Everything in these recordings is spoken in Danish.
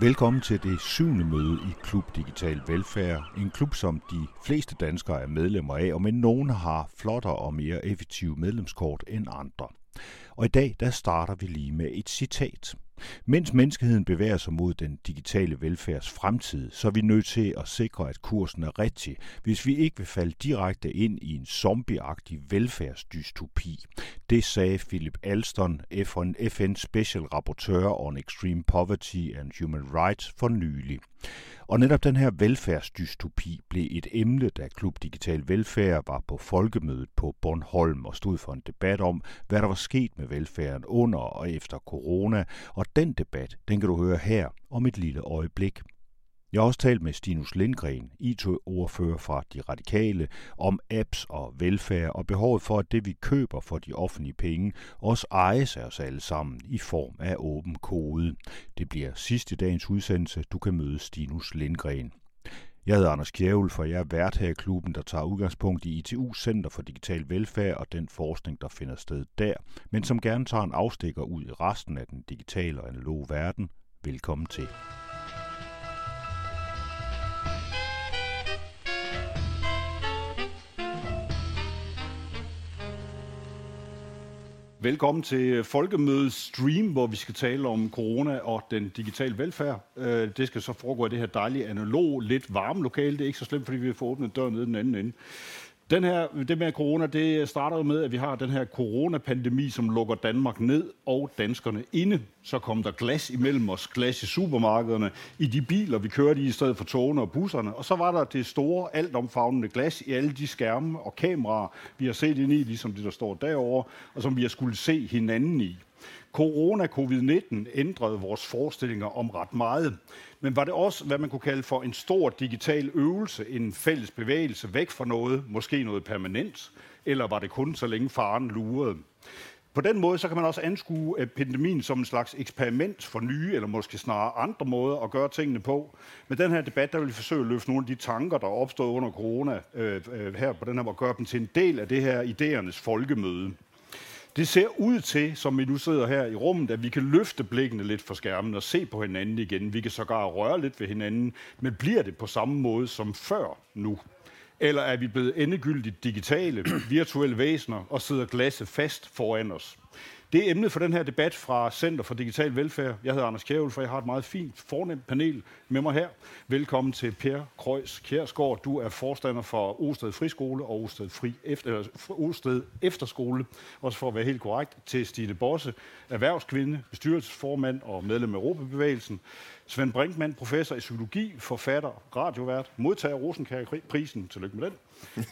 Velkommen til det syvende møde i Klub Digital Velfærd. En klub, som de fleste danskere er medlemmer af, og men nogen har flottere og mere effektive medlemskort end andre. Og i dag, der starter vi lige med et citat. Mens menneskeheden bevæger sig mod den digitale velfærds fremtid, så er vi nødt til at sikre, at kursen er rigtig, hvis vi ikke vil falde direkte ind i en zombieagtig velfærdsdystopi. Det sagde Philip Alston, FN Special Rapporteur on Extreme Poverty and Human Rights for nylig. Og netop den her velfærdsdystopi blev et emne, da Klub Digital Velfærd var på folkemødet på Bornholm og stod for en debat om, hvad der var sket med velfærden under og efter corona, og den debat, den kan du høre her om et lille øjeblik. Jeg har også talt med Stinus Lindgren, IT-ordfører fra De Radikale, om apps og velfærd og behovet for, at det vi køber for de offentlige penge også ejes af os alle sammen i form af åben kode. Det bliver sidste dagens udsendelse. Du kan møde Stinus Lindgren. Jeg hedder Anders Kjævel, for jeg er vært her i klubben, der tager udgangspunkt i ITU Center for Digital Velfærd og den forskning, der finder sted der, men som gerne tager en afstikker ud i resten af den digitale og analoge verden. Velkommen til. Velkommen til Folkemødet Stream, hvor vi skal tale om corona og den digitale velfærd. Øh, det skal så foregå i det her dejlige analog, lidt varme lokale. Det er ikke så slemt, fordi vi får åbnet døren ned den anden ende. Den her, det med corona, det starter jo med, at vi har den her coronapandemi, som lukker Danmark ned og danskerne inde. Så kom der glas imellem os, glas i supermarkederne, i de biler, vi kørte i, i stedet for togene og busserne. Og så var der det store, altomfavnende glas i alle de skærme og kameraer, vi har set ind i, ligesom det, der står derovre, og som vi har skulle se hinanden i. Corona, covid-19 ændrede vores forestillinger om ret meget. Men var det også, hvad man kunne kalde for en stor digital øvelse, en fælles bevægelse væk fra noget, måske noget permanent, eller var det kun så længe faren lurede? På den måde så kan man også anskue pandemien som en slags eksperiment for nye, eller måske snarere andre måder at gøre tingene på. Med den her debat, der vil vi forsøge at løfte nogle af de tanker, der er opstået under corona øh, øh her på den her, og gøre dem til en del af det her idéernes folkemøde. Det ser ud til, som vi nu sidder her i rummet, at vi kan løfte blikkene lidt fra skærmen og se på hinanden igen. Vi kan sågar røre lidt ved hinanden, men bliver det på samme måde som før nu? Eller er vi blevet endegyldigt digitale, virtuelle væsener og sidder glasset fast foran os? Det er emnet for den her debat fra Center for Digital Velfærd. Jeg hedder Anders Kjærhul, for jeg har et meget fint, fornemt panel med mig her. Velkommen til Per Krøjs Kjærsgaard. Du er forstander for Osted Friskole og Osted, Fri efter, eller Osted Efterskole. Også for at være helt korrekt, til Stine Bosse, erhvervskvinde, bestyrelsesformand og medlem af Europabevægelsen. Svend Brinkmann, professor i psykologi, forfatter, radiovært, modtager Rosenkær-prisen. Tillykke med den.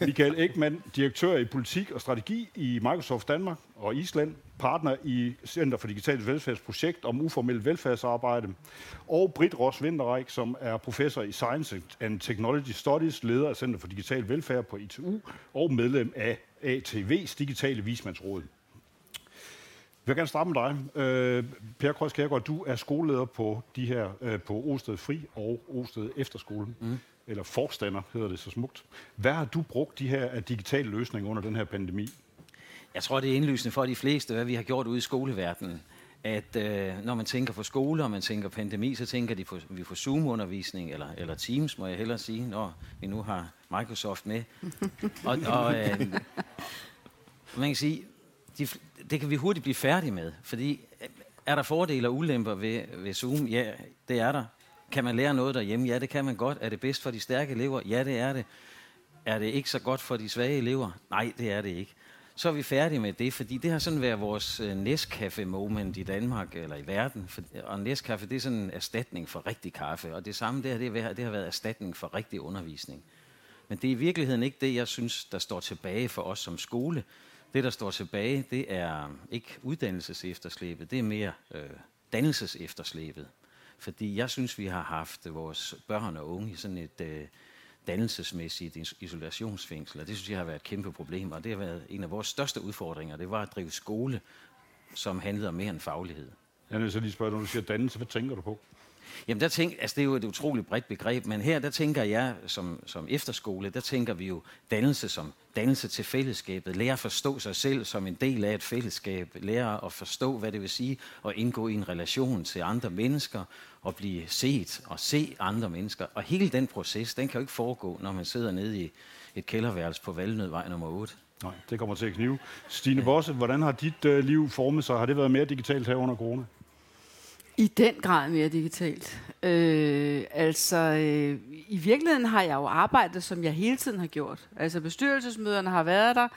Michael Ekman, direktør i politik og strategi i Microsoft Danmark og Island, partner i Center for Digitalt Velfærdsprojekt om uformelt velfærdsarbejde, og Britt Ross Winterreich, som er professor i Science and Technology Studies, leder af Center for Digital Velfærd på ITU og medlem af ATV's Digitale Vismandsråd. Jeg vil gerne starte med dig. Øh, per Krøs Kærgaard, du er skoleleder på de her øh, på Osted Fri og Osted Efterskole. Mm. Eller forstander hedder det så smukt. Hvad har du brugt de her digitale løsninger under den her pandemi? Jeg tror, det er indlysende for de fleste, hvad vi har gjort ude i skoleverdenen. At øh, når man tænker på skole, og man tænker pandemi, så tænker de på, vi får Zoom-undervisning, eller, eller Teams, må jeg hellere sige, når vi nu har Microsoft med. og, og øh, man kan sige, de, det kan vi hurtigt blive færdige med, fordi er der fordele og ulemper ved, ved Zoom? Ja, det er der. Kan man lære noget derhjemme? Ja, det kan man godt. Er det bedst for de stærke elever? Ja, det er det. Er det ikke så godt for de svage elever? Nej, det er det ikke. Så er vi færdige med det, fordi det har sådan været vores øh, uh, Nescafe-moment i Danmark eller i verden. Og Nescafe, det er sådan en erstatning for rigtig kaffe. Og det samme der, det, det har været erstatning for rigtig undervisning. Men det er i virkeligheden ikke det, jeg synes, der står tilbage for os som skole. Det, der står tilbage, det er ikke uddannelsesefterslæbet, det er mere øh, dannelsesefterslæbet. Fordi jeg synes, vi har haft øh, vores børn og unge i sådan et øh, dannelsesmæssigt isolationsfængsel, og det synes jeg har været et kæmpe problem, og det har været en af vores største udfordringer, det var at drive skole, som handlede om mere end faglighed. Jeg vil så lige spørge, når du siger dannelse, hvad tænker du på? Jamen, der tænk, altså, det er jo et utroligt bredt begreb, men her, der tænker jeg, som, som efterskole, der tænker vi jo dannelse som dannelse til fællesskabet. Lære at forstå sig selv som en del af et fællesskab. Lære at forstå, hvad det vil sige at indgå i en relation til andre mennesker og blive set og se andre mennesker. Og hele den proces, den kan jo ikke foregå, når man sidder nede i et kælderværelse på Valnødvej nummer 8. Nej, det kommer til at knive. Stine Bosse, hvordan har dit øh, liv formet sig? Har det været mere digitalt her under corona? I den grad mere digitalt. Øh, altså, øh, i virkeligheden har jeg jo arbejdet, som jeg hele tiden har gjort. Altså, bestyrelsesmøderne har været der.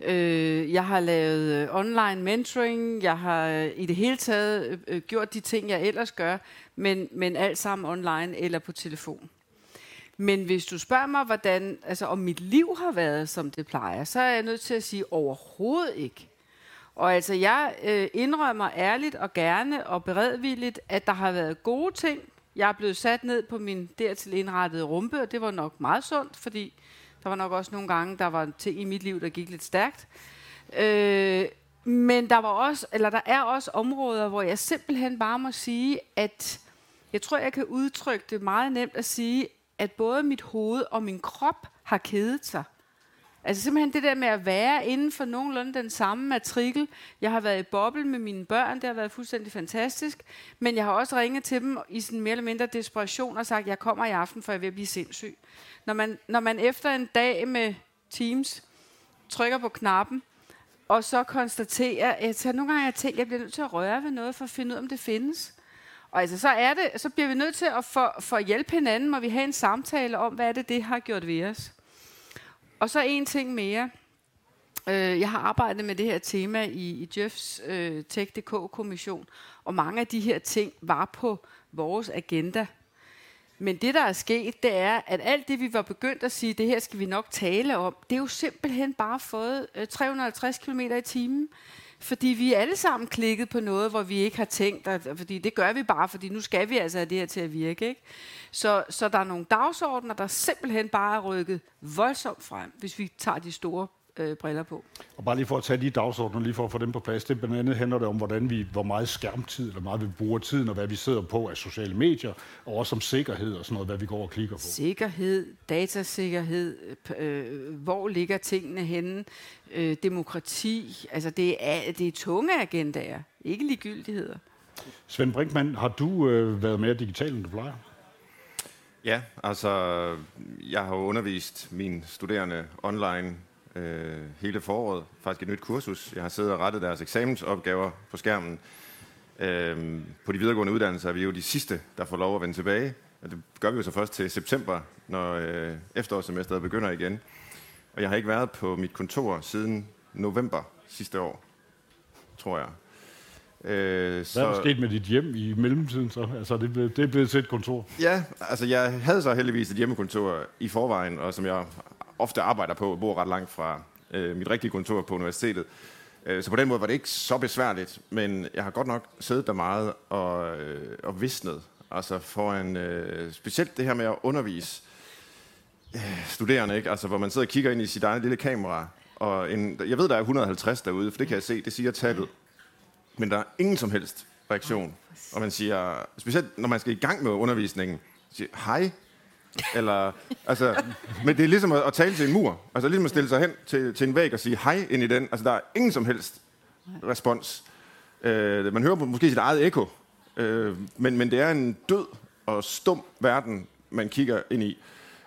Øh, jeg har lavet øh, online mentoring. Jeg har øh, i det hele taget øh, øh, gjort de ting, jeg ellers gør, men, men alt sammen online eller på telefon. Men hvis du spørger mig, hvordan, altså, om mit liv har været, som det plejer, så er jeg nødt til at sige overhovedet ikke. Og altså, jeg øh, indrømmer ærligt og gerne og beredvilligt, at der har været gode ting. Jeg er blevet sat ned på min dertil indrettede rumpe, og det var nok meget sundt, fordi der var nok også nogle gange, der var ting i mit liv, der gik lidt stærkt. Øh, men der var også, eller der er også områder, hvor jeg simpelthen bare må sige, at jeg tror, jeg kan udtrykke det meget nemt at sige, at både mit hoved og min krop har kedet sig. Altså simpelthen det der med at være inden for nogenlunde den samme matrikel. Jeg har været i boble med mine børn, det har været fuldstændig fantastisk. Men jeg har også ringet til dem i sådan mere eller mindre desperation og sagt, jeg kommer i aften, for jeg vil blive sindssyg. Når man, når man efter en dag med Teams trykker på knappen, og så konstaterer, at jeg, nogle gange har jeg tænkt, at jeg bliver nødt til at røre ved noget, for at finde ud af, om det findes. Og altså, så, er det, så bliver vi nødt til at for, for at hjælpe hinanden, må vi have en samtale om, hvad er det, det har gjort ved os. Og så en ting mere. Øh, jeg har arbejdet med det her tema i, i Jeffs øh, Tech.dk-kommission, og mange af de her ting var på vores agenda. Men det, der er sket, det er, at alt det, vi var begyndt at sige, det her skal vi nok tale om, det er jo simpelthen bare fået øh, 350 km i timen. Fordi vi er alle sammen klikket på noget, hvor vi ikke har tænkt, at, fordi det gør vi bare, fordi nu skal vi altså have det her til at virke. Ikke? Så, så der er nogle dagsordner, der simpelthen bare er rykket voldsomt frem, hvis vi tager de store øh, briller på. Og bare lige for at tage de dagsordner, lige for at få dem på plads, det blandt andet handler det om, hvordan vi, hvor meget skærmtid, eller meget vi bruger tiden, og hvad vi sidder på af sociale medier, og også om sikkerhed og sådan noget, hvad vi går og klikker på. Sikkerhed, datasikkerhed, øh, hvor ligger tingene henne, øh, demokrati, altså det er, det er tunge agendaer, ikke ligegyldigheder. Svend Brinkmann, har du øh, været mere digital, end du plejer? Ja, altså jeg har undervist mine studerende online øh, hele foråret. Faktisk et nyt kursus. Jeg har siddet og rettet deres eksamensopgaver på skærmen. Øh, på de videregående uddannelser er vi jo de sidste, der får lov at vende tilbage. Og det gør vi jo så først til september, når øh, efterårssemesteret begynder igen. Og jeg har ikke været på mit kontor siden november sidste år, tror jeg. Øh, så... Hvad er der sket med dit hjem i mellemtiden så? Altså, det, blev, det er blevet til et kontor. Ja, altså jeg havde så heldigvis et hjemmekontor i forvejen, og som jeg ofte arbejder på, bor ret langt fra øh, mit rigtige kontor på universitetet. Øh, så på den måde var det ikke så besværligt, men jeg har godt nok siddet der meget og, øh, og visnet. Altså for en, øh, specielt det her med at undervise øh, studerende, ikke? Altså, hvor man sidder og kigger ind i sit eget lille kamera. Og en, jeg ved, der er 150 derude, for det kan jeg se, det siger tallet. Men der er ingen som helst reaktion. Og man siger, specielt når man skal i gang med undervisningen, siger, hej, eller, altså, men det er ligesom at, at tale til en mur. Altså ligesom at stille sig hen til, til en væg og sige hej ind i den. Altså der er ingen som helst respons. Øh, man hører måske sit eget ekko, øh, men, men det er en død og stum verden, man kigger ind i.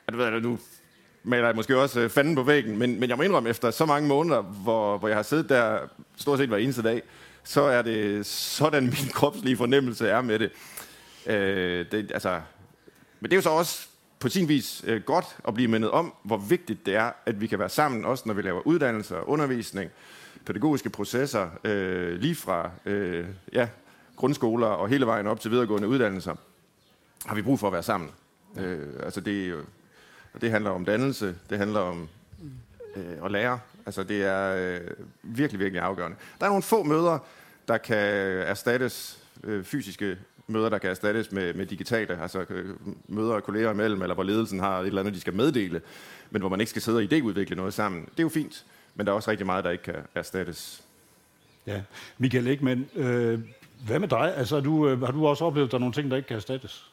At, ved, nu maler jeg måske også øh, fanden på væggen, men, men jeg må indrømme, efter så mange måneder, hvor, hvor jeg har siddet der stort set hver eneste dag, så er det sådan, min kropslige fornemmelse er med det. Øh, det altså, men det er jo så også på sin vis øh, godt at blive mindet om, hvor vigtigt det er, at vi kan være sammen, også når vi laver uddannelser, undervisning, pædagogiske processer, øh, lige fra øh, ja, grundskoler og hele vejen op til videregående uddannelser, har vi brug for at være sammen. Øh, altså det, det handler om dannelse, det handler om øh, at lære. Altså det er øh, virkelig, virkelig afgørende. Der er nogle få møder, der kan erstattes øh, fysiske møder, der kan erstattes med, med digitale, altså øh, møder kolleger imellem, eller hvor ledelsen har et eller andet, de skal meddele, men hvor man ikke skal sidde og idéudvikle noget sammen. Det er jo fint, men der er også rigtig meget, der ikke kan erstattes. Ja, Michael Ekman, øh, Hvad med dig? Altså, du, øh, har du også oplevet, at der er nogle ting, der ikke kan erstattes?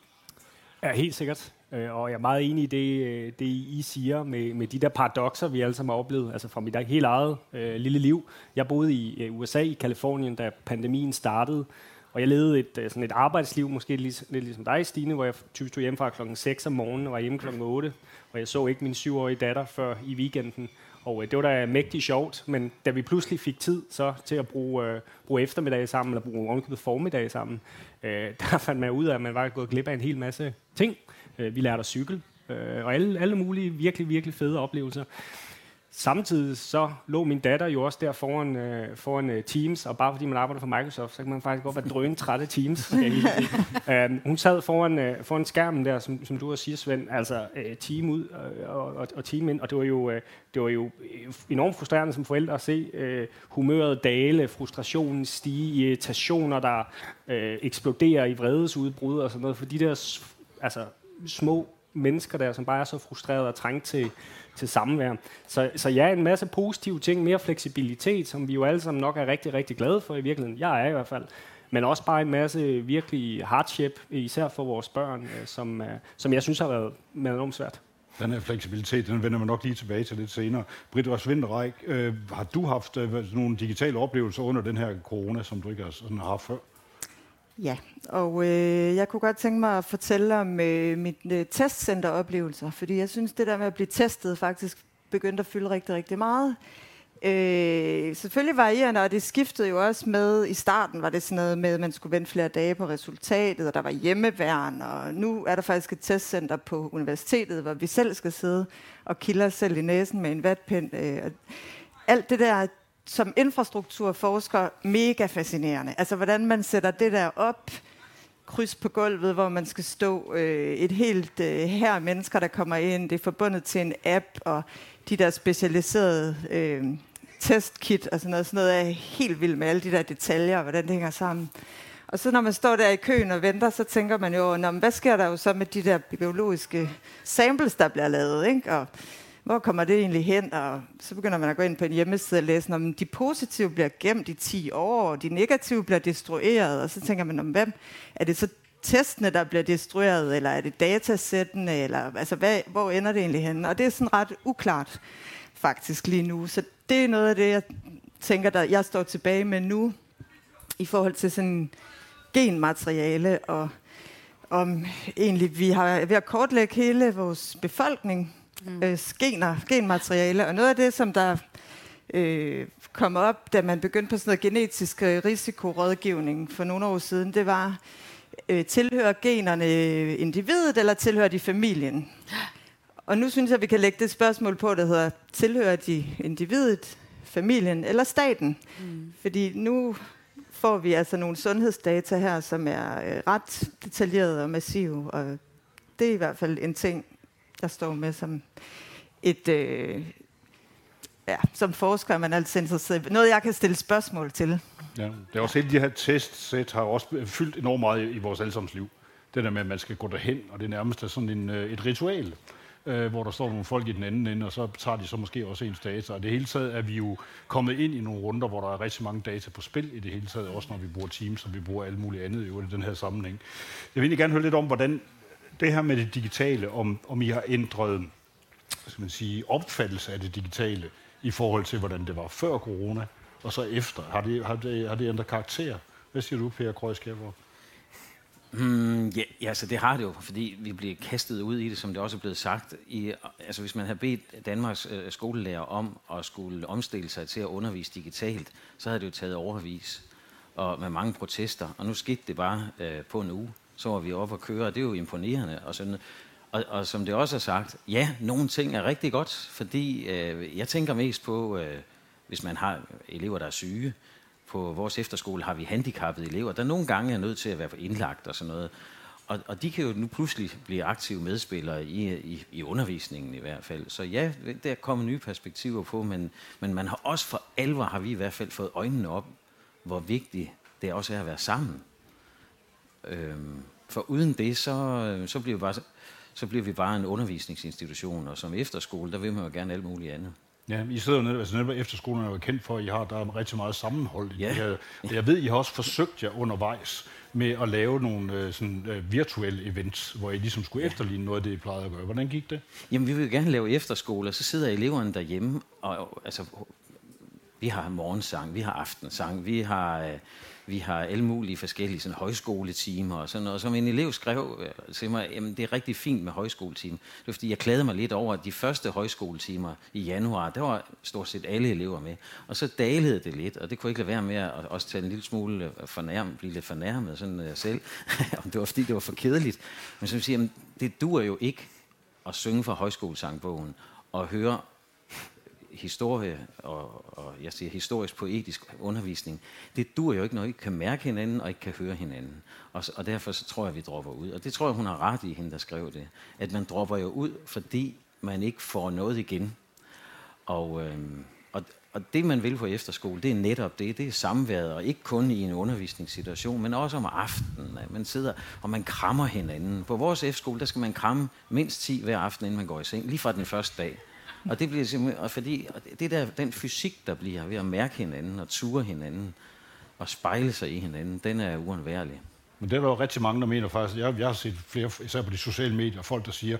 Ja, helt sikkert. Øh, og jeg er meget enig i det, øh, det I siger med, med de der paradoxer, vi alle sammen har oplevet, altså fra mit helt eget øh, lille liv. Jeg boede i øh, USA, i Kalifornien, da pandemien startede, og jeg levede et, øh, sådan et arbejdsliv, måske lidt, lidt ligesom dig, Stine, hvor jeg typisk tog hjem fra klokken 6 om morgenen og var hjemme klokken 8, og jeg så ikke min syvårige datter før i weekenden. Og øh, det var da mægtig sjovt, men da vi pludselig fik tid så til at bruge, øh, bruge eftermiddag sammen, eller bruge ovenkøbet formiddag sammen, øh, der fandt man ud af, at man var gået glip af en hel masse ting. Øh, vi lærte at cykle, øh, og alle, alle mulige virkelig, virkelig fede oplevelser. Samtidig så lå min datter jo også der foran, øh, foran uh, Teams, og bare fordi man arbejder for Microsoft, så kan man faktisk godt være drøn træt af Teams. uh, hun sad foran, uh, foran skærmen der, som, som du også siger, Svend, altså uh, team ud og, og, og team ind, og det var jo, uh, det var jo enormt frustrerende som forældre at se uh, humøret dale, frustrationen stige, irritationer, der uh, eksploderer i vredesudbrud og sådan noget, for de der altså, små mennesker der, som bare er så frustrerede og trængt til, til samvær. Så, så ja, en masse positive ting, mere fleksibilitet, som vi jo alle sammen nok er rigtig, rigtig glade for i virkeligheden. Jeg er i hvert fald. Men også bare en masse virkelig hardship, især for vores børn, øh, som, øh, som jeg synes har været enormt svært. Den her fleksibilitet, den vender man nok lige tilbage til lidt senere. Britt Ros øh, har du haft øh, nogle digitale oplevelser under den her corona, som du ikke har, sådan haft før? Ja, og øh, jeg kunne godt tænke mig at fortælle om øh, mit øh, testcenteroplevelser, fordi jeg synes, det der med at blive testet faktisk begyndte at fylde rigtig, rigtig meget. Øh, selvfølgelig varierende, og det skiftede jo også med, i starten var det sådan noget med, at man skulle vente flere dage på resultatet, og der var hjemmeværn, og nu er der faktisk et testcenter på universitetet, hvor vi selv skal sidde og kilde os selv i næsen med en vatpind. Øh, alt det der, som infrastrukturforsker mega fascinerende. Altså, hvordan man sætter det der op, kryds på gulvet, hvor man skal stå øh, et helt øh, her mennesker, der kommer ind. Det er forbundet til en app, og de der specialiserede øh, testkit og sådan noget. Sådan noget er helt vildt med alle de der detaljer, og hvordan det hænger sammen. Og så når man står der i køen og venter, så tænker man jo, hvad sker der jo så med de der biologiske samples, der bliver lavet? Ikke? Og hvor kommer det egentlig hen? Og så begynder man at gå ind på en hjemmeside og læse, om de positive bliver gemt i 10 år, og de negative bliver destrueret, og så tænker man, om hvem er det så testene, der bliver destrueret, eller er det datasættene, eller altså, hvad, hvor ender det egentlig hen? Og det er sådan ret uklart faktisk lige nu. Så det er noget af det, jeg tænker, der jeg står tilbage med nu, i forhold til sådan genmateriale, og om egentlig vi har ved at kortlægge hele vores befolkning, mm. øh, gener, genmateriale. Og noget af det, som der øh, kom op, da man begyndte på sådan noget genetisk øh, risikorådgivning for nogle år siden, det var, øh, tilhører generne individet, eller tilhører de familien? Og nu synes jeg, vi kan lægge det spørgsmål på, der hedder, tilhører de individet, familien eller staten? Mm. Fordi nu får vi altså nogle sundhedsdata her, som er øh, ret detaljerede og massive, og det er i hvert fald en ting, der står med som et... Øh, ja, som forsker er man altid interesseret Noget, jeg kan stille spørgsmål til. Ja, det er også hele de her testsæt har også fyldt enormt meget i vores allesammens liv. Det der med, at man skal gå derhen, og det er nærmest sådan en, øh, et ritual, øh, hvor der står nogle folk i den anden ende, og så tager de så måske også ens data. Og det hele taget er vi jo kommet ind i nogle runder, hvor der er rigtig mange data på spil i det hele taget, også når vi bruger Teams, og vi bruger alt muligt andet i den her sammenhæng. Jeg vil egentlig gerne høre lidt om, hvordan det her med det digitale, om, om I har ændret skal man sige, opfattelse af det digitale i forhold til, hvordan det var før corona, og så efter. Har det, har det, har det ændret karakter? Hvad siger du, Per Krøjskjærborg? Mm, ja, ja, altså det har det jo, fordi vi bliver kastet ud i det, som det også er blevet sagt. I, altså hvis man har bedt Danmarks øh, skolelærer om at skulle omstille sig til at undervise digitalt, så havde det jo taget overvis og med mange protester. Og nu skete det bare øh, på en uge så var vi oppe og køre, og det er jo imponerende. Og, sådan, og, og som det også er sagt, ja, nogle ting er rigtig godt, fordi øh, jeg tænker mest på, øh, hvis man har elever, der er syge. På vores efterskole har vi handicappede elever, der nogle gange er nødt til at være indlagt og sådan noget. Og, og de kan jo nu pludselig blive aktive medspillere i, i, i undervisningen i hvert fald. Så ja, der kommer nye perspektiver på, men, men man har også for alvor, har vi i hvert fald fået øjnene op, hvor vigtigt det også er at være sammen. Øhm, for uden det, så, så, bliver vi bare, så bliver vi bare en undervisningsinstitution, og som efterskole, der vil man jo gerne alt muligt andet. Ja, I sidder jo nede, altså nede efterskolerne er jo kendt for, at I har der er rigtig meget sammenhold. Ja. her. Jeg ved, I har også forsøgt jer undervejs med at lave nogle øh, sådan, øh, virtuelle events, hvor I ligesom skulle efterligne noget af det, I plejede at gøre. Hvordan gik det? Jamen, vi vil gerne lave efterskoler, så sidder eleverne derhjemme, og og, altså, vi har morgensang, vi har aftensang, vi har, øh, vi har alle mulige forskellige sådan, højskoletimer og sådan noget. Som en elev skrev øh, til mig, jamen det er rigtig fint med højskoletimer. Det var fordi, jeg klagede mig lidt over, at de første højskoletimer i januar, der var stort set alle elever med. Og så dalede det lidt, og det kunne ikke lade være med at også tage en lille smule øh, fornærm, blive lidt fornærmet sådan øh, selv, om det var fordi, det var for kedeligt. Men så siger, jeg jamen, det dur jo ikke at synge fra højskolesangbogen og høre historie og, og jeg siger historisk poetisk undervisning, det dur jo ikke, når I ikke kan mærke hinanden og ikke kan høre hinanden. Og, og derfor så tror jeg, vi dropper ud. Og det tror jeg, hun har ret i, hende der skrev det. At man dropper jo ud, fordi man ikke får noget igen. Og, øhm, og, og det, man vil på efterskole, det er netop det. Det er samværet, og ikke kun i en undervisningssituation, men også om aftenen. At man sidder og man krammer hinanden. På vores efterskole, der skal man kramme mindst 10 hver aften, inden man går i seng. Lige fra den første dag. Og det bliver simpelthen, og fordi og det der, den fysik, der bliver ved at mærke hinanden og ture hinanden og spejle sig i hinanden, den er uundværlig. Men det er der jo rigtig mange, der mener faktisk. Jeg, jeg har set flere, især på de sociale medier, folk, der siger,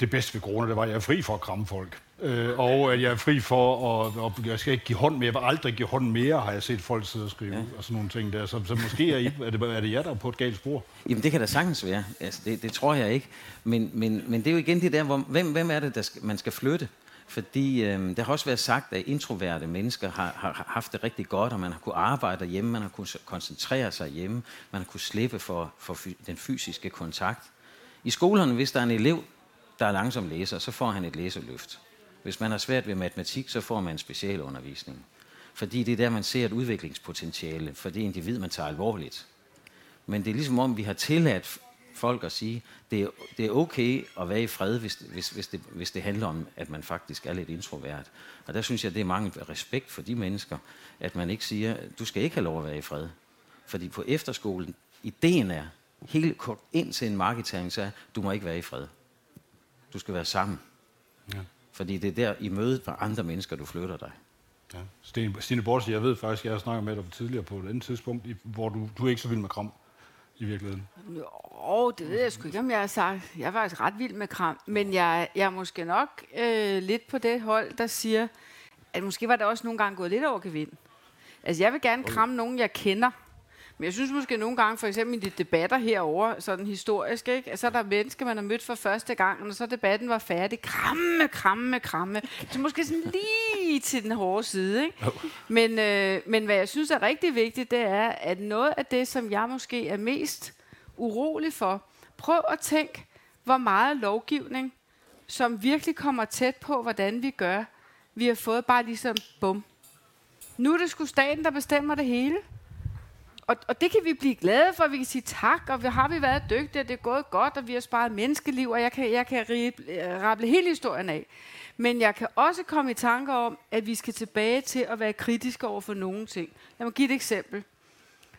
det bedste ved corona, det var, at jeg er fri for at kramme folk. Øh, og at jeg er fri for at, og jeg skal ikke give hånd mere, jeg vil aldrig give hånd mere, har jeg set folk sidde og skrive, ja. og sådan nogle ting der. Så, så måske er, I, er, det, er det jer, der er på et galt spor. Jamen, det kan da sagtens være. Altså, det, det tror jeg ikke. Men, men, men det er jo igen det der, hvor, hvem, hvem er det, der skal, man skal flytte? Fordi øh, der har også været sagt, at introverte mennesker har, har haft det rigtig godt, og man har kunnet arbejde hjemme, man har kunnet koncentrere sig hjemme, man har kunnet slippe for, for den fysiske kontakt. I skolerne, hvis der er en elev, der er langsom læser, så får han et læseløft. Hvis man har svært ved matematik, så får man en specialundervisning. Fordi det er der, man ser et udviklingspotentiale for det individ, man tager alvorligt. Men det er ligesom om, vi har tilladt folk at sige, det er, det er okay at være i fred, hvis, hvis, hvis, det, hvis det handler om, at man faktisk er lidt introvert. Og der synes jeg, det er mangel respekt for de mennesker, at man ikke siger, du skal ikke have lov at være i fred. Fordi på efterskolen, ideen er, helt kort ind til en markedtagning, så er, du må ikke være i fred. Du skal være sammen. Ja. Fordi det er der i mødet med andre mennesker, du flytter dig. Ja. Stine, Stine Bortse, jeg ved faktisk, jeg har snakket med dig tidligere på et andet tidspunkt, hvor du, du er ikke så vild med kram i virkeligheden. Jo, det ved jeg sgu ikke, om jeg har sagt. Jeg er faktisk ret vild med kram, men jeg, jeg er måske nok øh, lidt på det hold, der siger, at måske var det også nogle gange gået lidt over gevind. Altså, jeg vil gerne kramme nogen, jeg kender. Men jeg synes måske nogle gange, for eksempel i de debatter herover, sådan historisk, ikke? Altså, så er der mennesker, man har mødt for første gang, og så debatten var færdig. Kramme, kramme, kramme. Så måske sådan lige til den hårde side, ikke? Men, øh, men hvad jeg synes er rigtig vigtigt, det er, at noget af det, som jeg måske er mest urolig for, prøv at tænke, hvor meget lovgivning, som virkelig kommer tæt på, hvordan vi gør, vi har fået bare ligesom bum. Nu er det sgu staten, der bestemmer det hele. Og, og det kan vi blive glade for, vi kan sige tak, og vi har vi været dygtige, og det er gået godt, og vi har sparet menneskeliv, og jeg kan, jeg kan øh, rable hele historien af. Men jeg kan også komme i tanker om, at vi skal tilbage til at være kritiske over for nogle ting. Lad mig give et eksempel.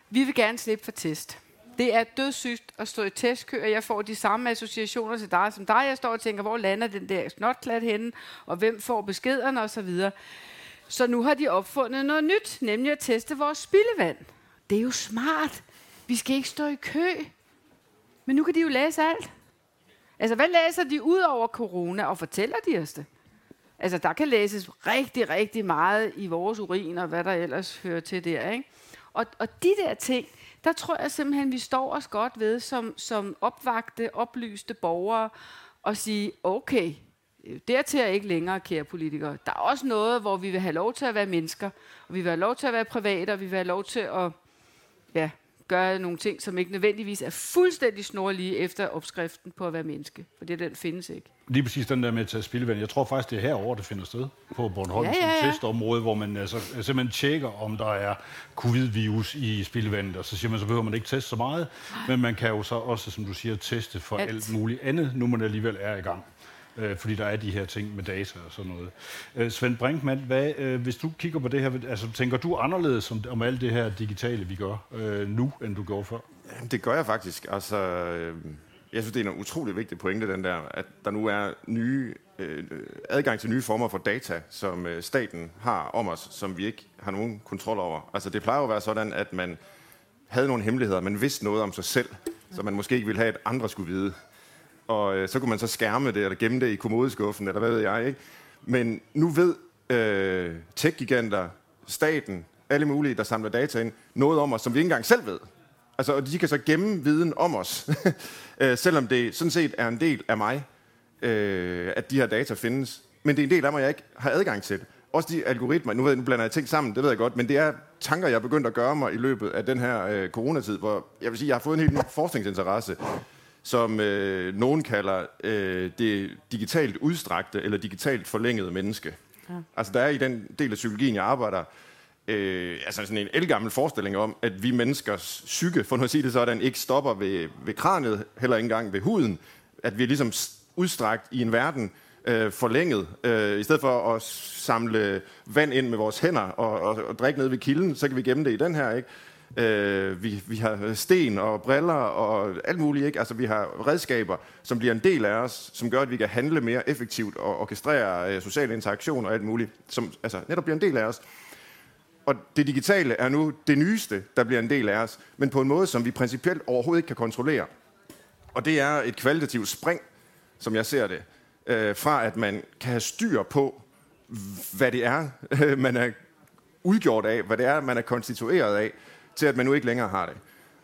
Vi vil gerne slippe for test. Det er dødssygt at stå i testkø, og jeg får de samme associationer til dig som dig. Jeg står og tænker, hvor lander den der snotklat henne, og hvem får beskederne osv. Så nu har de opfundet noget nyt, nemlig at teste vores spildevand. Det er jo smart. Vi skal ikke stå i kø. Men nu kan de jo læse alt. Altså, hvad læser de ud over corona, og fortæller de os det? Altså, der kan læses rigtig, rigtig meget i vores urin, og hvad der ellers hører til der, ikke? Og, og de der ting, der tror jeg simpelthen, vi står os godt ved som, som opvagte, oplyste borgere, og sige, okay, dertil er ikke længere, kære politikere. Der er også noget, hvor vi vil have lov til at være mennesker, og vi vil have lov til at være private, og vi vil have lov til at ja, gøre nogle ting, som ikke nødvendigvis er fuldstændig snorlige efter opskriften på at være menneske. For det den findes ikke. Lige præcis den der med at tage spildevand. Jeg tror faktisk, det er herover det finder sted på Bornholm Ja, ja, ja, som testområde, hvor man altså, simpelthen tjekker, om der er covid-virus i spildevandet. Og så siger man, så behøver man ikke teste så meget. Men man kan jo så også, som du siger, teste for Alt. alt, alt muligt andet, nu man alligevel er i gang. Øh, fordi der er de her ting med data og sådan noget. Øh, Svend Brinkmann, hvad, øh, hvis du kigger på det her, altså, tænker du anderledes om, om alt det her digitale, vi gør øh, nu, end du gjorde før? Jamen, Det gør jeg faktisk. Altså, øh, jeg synes, det er en utrolig vigtig pointe, den der, at der nu er nye, øh, adgang til nye former for data, som øh, staten har om os, som vi ikke har nogen kontrol over. Altså det plejer jo at være sådan, at man havde nogle hemmeligheder, man vidste noget om sig selv, som man måske ikke ville have, at andre skulle vide. Og øh, så kunne man så skærme det, eller gemme det i kommodeskuffen, eller hvad ved jeg, ikke? Men nu ved øh, tech-giganter, staten, alle mulige, der samler data ind, noget om os, som vi ikke engang selv ved. Altså, og de kan så gemme viden om os, øh, selvom det sådan set er en del af mig, øh, at de her data findes. Men det er en del af mig, jeg ikke har adgang til. Også de algoritmer, nu, ved jeg, nu blander jeg ting sammen, det ved jeg godt, men det er tanker, jeg er begyndt at gøre mig i løbet af den her øh, coronatid, hvor jeg vil sige, jeg har fået en helt ny forskningsinteresse, som øh, nogen kalder øh, det digitalt udstrakte eller digitalt forlængede menneske. Ja. Altså der er i den del af psykologien, jeg arbejder, øh, altså sådan en elgammel forestilling om, at vi menneskers psyke, for nu at sige det sådan, ikke stopper ved, ved kraniet, heller ikke engang ved huden. At vi er ligesom udstrakt i en verden, øh, forlænget. Øh, I stedet for at samle vand ind med vores hænder og, og, og drikke ned ved kilden, så kan vi gemme det i den her, ikke? Øh, vi, vi har sten og briller og alt muligt, ikke? Altså, vi har redskaber, som bliver en del af os, som gør, at vi kan handle mere effektivt og orkestrere øh, sociale interaktioner og alt muligt, som altså, netop bliver en del af os. Og det digitale er nu det nyeste, der bliver en del af os, men på en måde, som vi principielt overhovedet ikke kan kontrollere. Og det er et kvalitativt spring, som jeg ser det, øh, fra at man kan have styr på, hvad det er, man er udgjort af, hvad det er, man er konstitueret af, til at man nu ikke længere har det.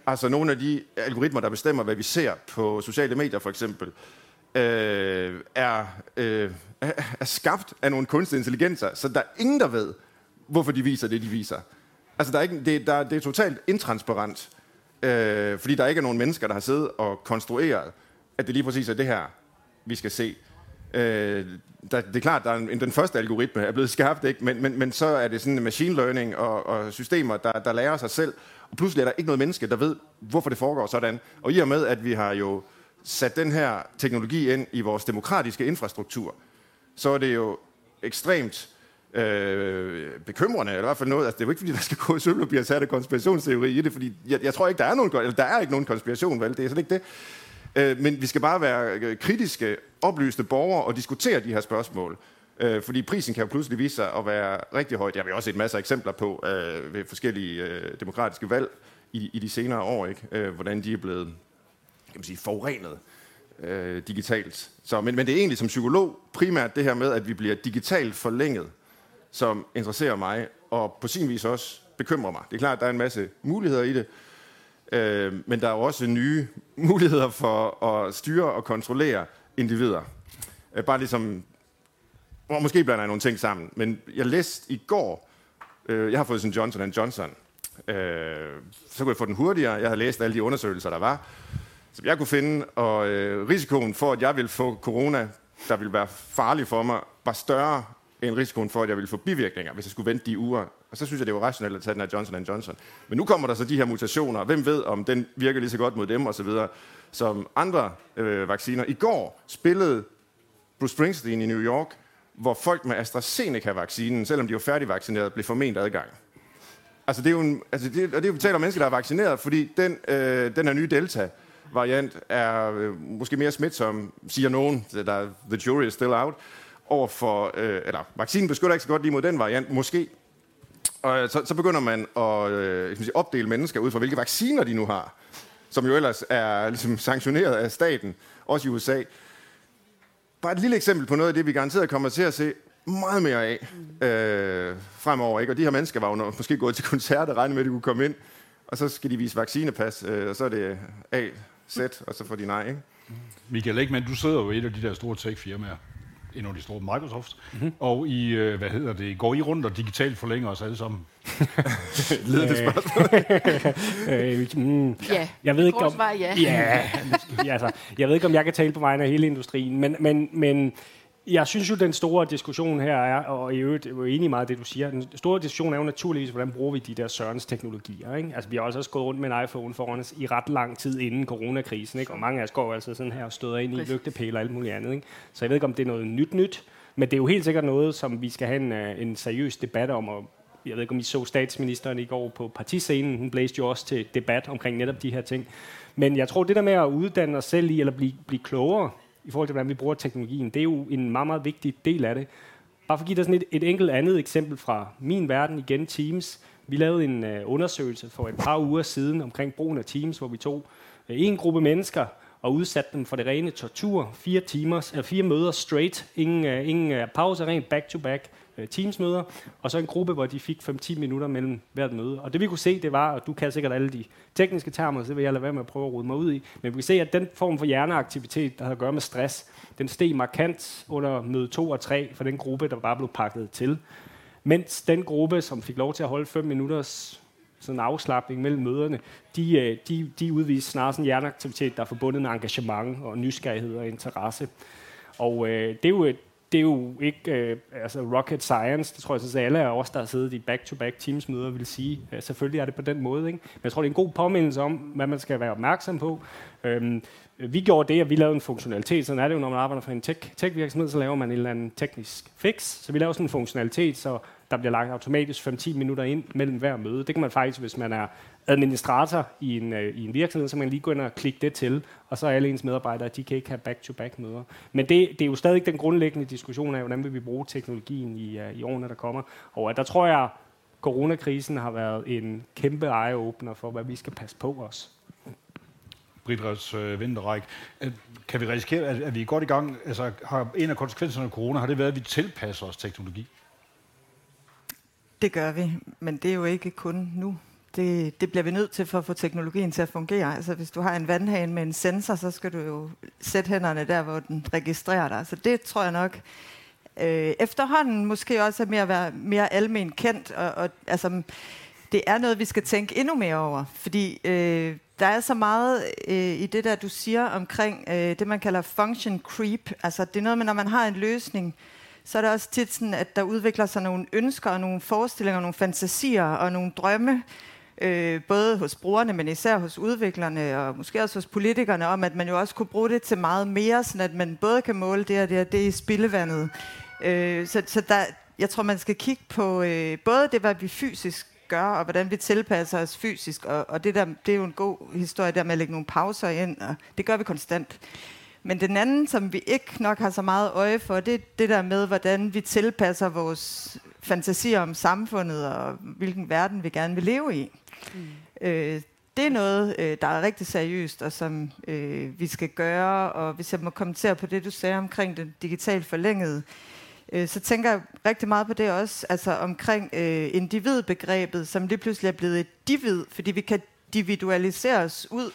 Altså nogle af de algoritmer, der bestemmer, hvad vi ser på sociale medier for eksempel, øh, er, øh, er skabt af nogle kunstige intelligenser, så der er ingen, der ved, hvorfor de viser det, de viser. Altså, der er ikke, det, der, det er totalt intransparent, øh, fordi der ikke er nogen mennesker, der har siddet og konstrueret, at det lige præcis er det her, vi skal se. Øh, der, det er klart, at en, den første algoritme er blevet skabt, ikke? Men, men, men så er det sådan machine learning og, og systemer, der, der lærer sig selv. Og pludselig er der ikke noget menneske, der ved, hvorfor det foregår sådan. Og i og med, at vi har jo sat den her teknologi ind i vores demokratiske infrastruktur, så er det jo ekstremt øh, bekymrende, eller i hvert fald noget. Altså, det er jo ikke, fordi der skal gå i sølv og blive sat af konspirationsteori i det, fordi jeg, jeg tror ikke, der er, nogen, eller der er ikke nogen konspiration, vel? Det er sådan ikke det. Øh, men vi skal bare være øh, kritiske, oplyste borgere og diskutere de her spørgsmål. Øh, fordi prisen kan jo pludselig vise sig at være rigtig højt. Jeg har også set masser af eksempler på øh, ved forskellige øh, demokratiske valg i, i de senere år, ikke? Øh, hvordan de er blevet kan man sige, forurenet øh, digitalt. Så, men, men det er egentlig som psykolog primært det her med, at vi bliver digitalt forlænget, som interesserer mig, og på sin vis også bekymrer mig. Det er klart, at der er en masse muligheder i det, øh, men der er også nye muligheder for at styre og kontrollere individer. Øh, bare ligesom, og måske blander jeg nogle ting sammen, men jeg læste i går, øh, jeg har fået sådan Johnson Johnson, øh, så kunne jeg få den hurtigere, jeg havde læst alle de undersøgelser, der var, som jeg kunne finde, og øh, risikoen for, at jeg ville få corona, der ville være farlig for mig, var større end risikoen for, at jeg ville få bivirkninger, hvis jeg skulle vente de uger. Og så synes jeg, det var rationelt at tage den her Johnson Johnson. Men nu kommer der så de her mutationer. Hvem ved, om den virker lige så godt mod dem osv., som andre øh, vacciner. I går spillede Bruce Springsteen i New York, hvor folk med AstraZeneca-vaccinen, selvom de var færdigvaccineret, blev forment adgang. Altså det er jo en, altså det, og det er jo talt om mennesker, der er vaccineret, fordi den, øh, den her nye Delta, variant er øh, måske mere smitsom, siger nogen, der the jury is still out, over for, øh, eller vaccinen beskytter ikke så godt lige mod den variant, måske. Og øh, så, så begynder man at øh, sige, opdele mennesker ud fra, hvilke vacciner de nu har, som jo ellers er ligesom, sanktioneret af staten, også i USA. Bare et lille eksempel på noget af det, vi garanteret kommer til at se meget mere af øh, fremover. Ikke? Og de her mennesker var jo måske gået til koncert og regnet med, at de kunne komme ind, og så skal de vise vaccinepas, øh, og så er det A, Z, og så får de nej. Ikke? Michael Ekman, du sidder jo i et af de der store tech-firmaer en af de store Microsoft, mm-hmm. og I, øh, hvad hedder det, går I rundt og digitalt forlænger os alle sammen? Ledende spørgsmål. øh, mm, ja, jeg ved ikke om, ja. ja, altså, jeg ved ikke, om jeg kan tale på vegne af hele industrien, men, men, men jeg synes jo, den store diskussion her er, og i øvrigt er jo enig i meget af det, du siger, den store diskussion er jo naturligvis, hvordan bruger vi de der Sørens teknologier. Ikke? Altså, vi har også gået rundt med en iPhone foran os i ret lang tid inden coronakrisen, ikke? og mange af os går altså sådan her og støder ind i lygtepæle og alt muligt andet. Ikke? Så jeg ved ikke, om det er noget nyt nyt, men det er jo helt sikkert noget, som vi skal have en, øh, en seriøs debat om, og jeg ved ikke, om I så statsministeren i går på partiscenen. Hun blæste jo også til debat omkring netop de her ting. Men jeg tror, det der med at uddanne os selv i, eller blive, blive klogere i forhold til, hvordan vi bruger teknologien, det er jo en meget, meget vigtig del af det. Bare for at give dig sådan et, et enkelt andet eksempel fra min verden, igen Teams. Vi lavede en øh, undersøgelse for et par uger siden omkring brugen af Teams, hvor vi tog øh, en gruppe mennesker og udsatte dem for det rene tortur. Fire, timers, eller fire møder straight, ingen, øh, ingen øh, pause, rent back-to-back Øh, Teams-møder. Og så en gruppe, hvor de fik 5-10 minutter mellem hvert møde. Og det vi kunne se, det var, og du kan sikkert alle de tekniske termer, så det vil jeg lade være med at prøve at rode mig ud i, men vi kunne se, at den form for hjerneaktivitet, der har at gøre med stress, den steg markant under møde 2 og 3 for den gruppe, der bare blev pakket til. Mens den gruppe, som fik lov til at holde 5 minutters sådan afslappning mellem møderne, de, øh, de, de udviste snarere sådan en hjerneaktivitet, der er forbundet med engagement og nysgerrighed og interesse. Og øh, det, er jo, det er jo ikke øh, altså rocket science. Det tror jeg, at alle af os, der har siddet i back-to-back teams møder, vil sige. Øh, selvfølgelig er det på den måde. Ikke? Men jeg tror, det er en god påmindelse om, hvad man skal være opmærksom på. Øhm, vi gjorde det, at vi lavede en funktionalitet. Sådan er det jo, når man arbejder for en tech, tech-virksomhed, så laver man en eller anden teknisk fix. Så vi laver sådan en funktionalitet, så der bliver lagt automatisk 5-10 minutter ind mellem hver møde. Det kan man faktisk, hvis man er administrator i en, øh, i en virksomhed, så man lige gå ind og klikke det til, og så er alle ens medarbejdere, de kan ikke have back-to-back møder. Men det, det er jo stadig den grundlæggende diskussion af, hvordan vil vi bruge teknologien i, øh, i årene, der kommer. Og øh, der tror jeg, coronakrisen har været en kæmpe eye-opener for, hvad vi skal passe på os. Britras øh, vinterræk. Øh, kan vi risikere, at, at vi er godt i gang? Altså, har en af konsekvenserne af corona, har det været, at vi tilpasser os teknologi? Det gør vi, men det er jo ikke kun nu. Det, det bliver vi nødt til for at få teknologien til at fungere. Altså, hvis du har en vandhane med en sensor, så skal du jo sætte hænderne der, hvor den registrerer dig. Så det tror jeg nok øh, efterhånden måske også er mere at være mere almen kendt. Og, og, altså, det er noget, vi skal tænke endnu mere over, fordi øh, der er så meget øh, i det der, du siger omkring øh, det, man kalder function creep. Altså, det er noget med, når man har en løsning, så er det også tit sådan, at der udvikler sig nogle ønsker og nogle forestillinger, nogle fantasier og nogle drømme, øh, både hos brugerne, men især hos udviklerne og måske også hos politikerne, om at man jo også kunne bruge det til meget mere, sådan at man både kan måle det og det og det i spildevandet. Øh, så så der, jeg tror, man skal kigge på øh, både det, hvad vi fysisk gør, og hvordan vi tilpasser os fysisk, og, og det, der, det er jo en god historie der med at lægge nogle pauser ind, og det gør vi konstant. Men den anden, som vi ikke nok har så meget øje for, det er det der med, hvordan vi tilpasser vores fantasier om samfundet, og hvilken verden vi gerne vil leve i. Mm. Øh, det er noget, øh, der er rigtig seriøst, og som øh, vi skal gøre. Og hvis jeg må kommentere på det, du sagde omkring den digitalt forlængede, øh, så tænker jeg rigtig meget på det også, altså omkring øh, individbegrebet, som lige pludselig er blevet et divid, fordi vi kan individualisere os ud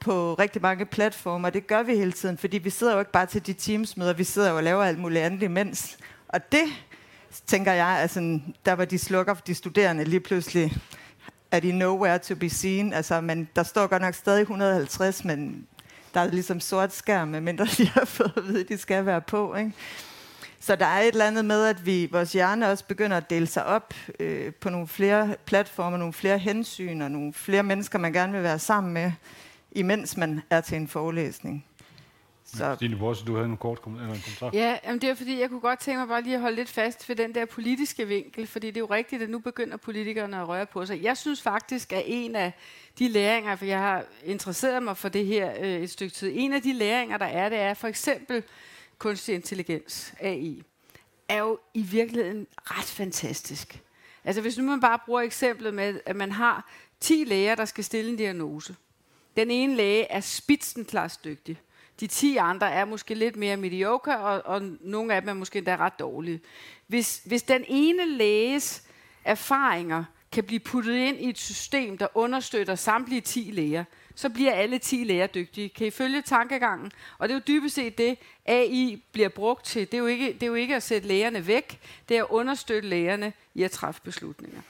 på rigtig mange platformer. Det gør vi hele tiden, fordi vi sidder jo ikke bare til de teamsmøder, vi sidder jo og laver alt muligt andet imens. Og det, tænker jeg, altså, der var de slukker for de studerende lige pludselig, er de nowhere to be seen. Altså, men der står godt nok stadig 150, men der er ligesom sort skærm, medmindre de har fået at vide, at de skal være på. Ikke? Så der er et eller andet med, at vi, vores hjerne også begynder at dele sig op øh, på nogle flere platformer, nogle flere hensyn og nogle flere mennesker, man gerne vil være sammen med imens man er til en forelæsning. Så. Stine Borse, du havde en kort kom- eller en kommentar. Ja, jamen det er fordi, jeg kunne godt tænke mig bare lige at holde lidt fast ved den der politiske vinkel, fordi det er jo rigtigt, at nu begynder politikerne at røre på sig. Jeg synes faktisk, at en af de læringer, for jeg har interesseret mig for det her øh, et stykke tid, en af de læringer, der er, det er for eksempel kunstig intelligens, AI, er jo i virkeligheden ret fantastisk. Altså hvis nu man bare bruger eksemplet med, at man har 10 læger, der skal stille en diagnose, den ene læge er spitsenklarsdygtig. De 10 andre er måske lidt mere mediocre, og, og nogle af dem er måske endda ret dårlige. Hvis, hvis den ene læges erfaringer kan blive puttet ind i et system, der understøtter samtlige 10 læger, så bliver alle 10 læger dygtige. Kan I følge tankegangen? Og det er jo dybest set det, AI bliver brugt til. Det er jo ikke, det er jo ikke at sætte lægerne væk, det er at understøtte lægerne i at træffe beslutninger.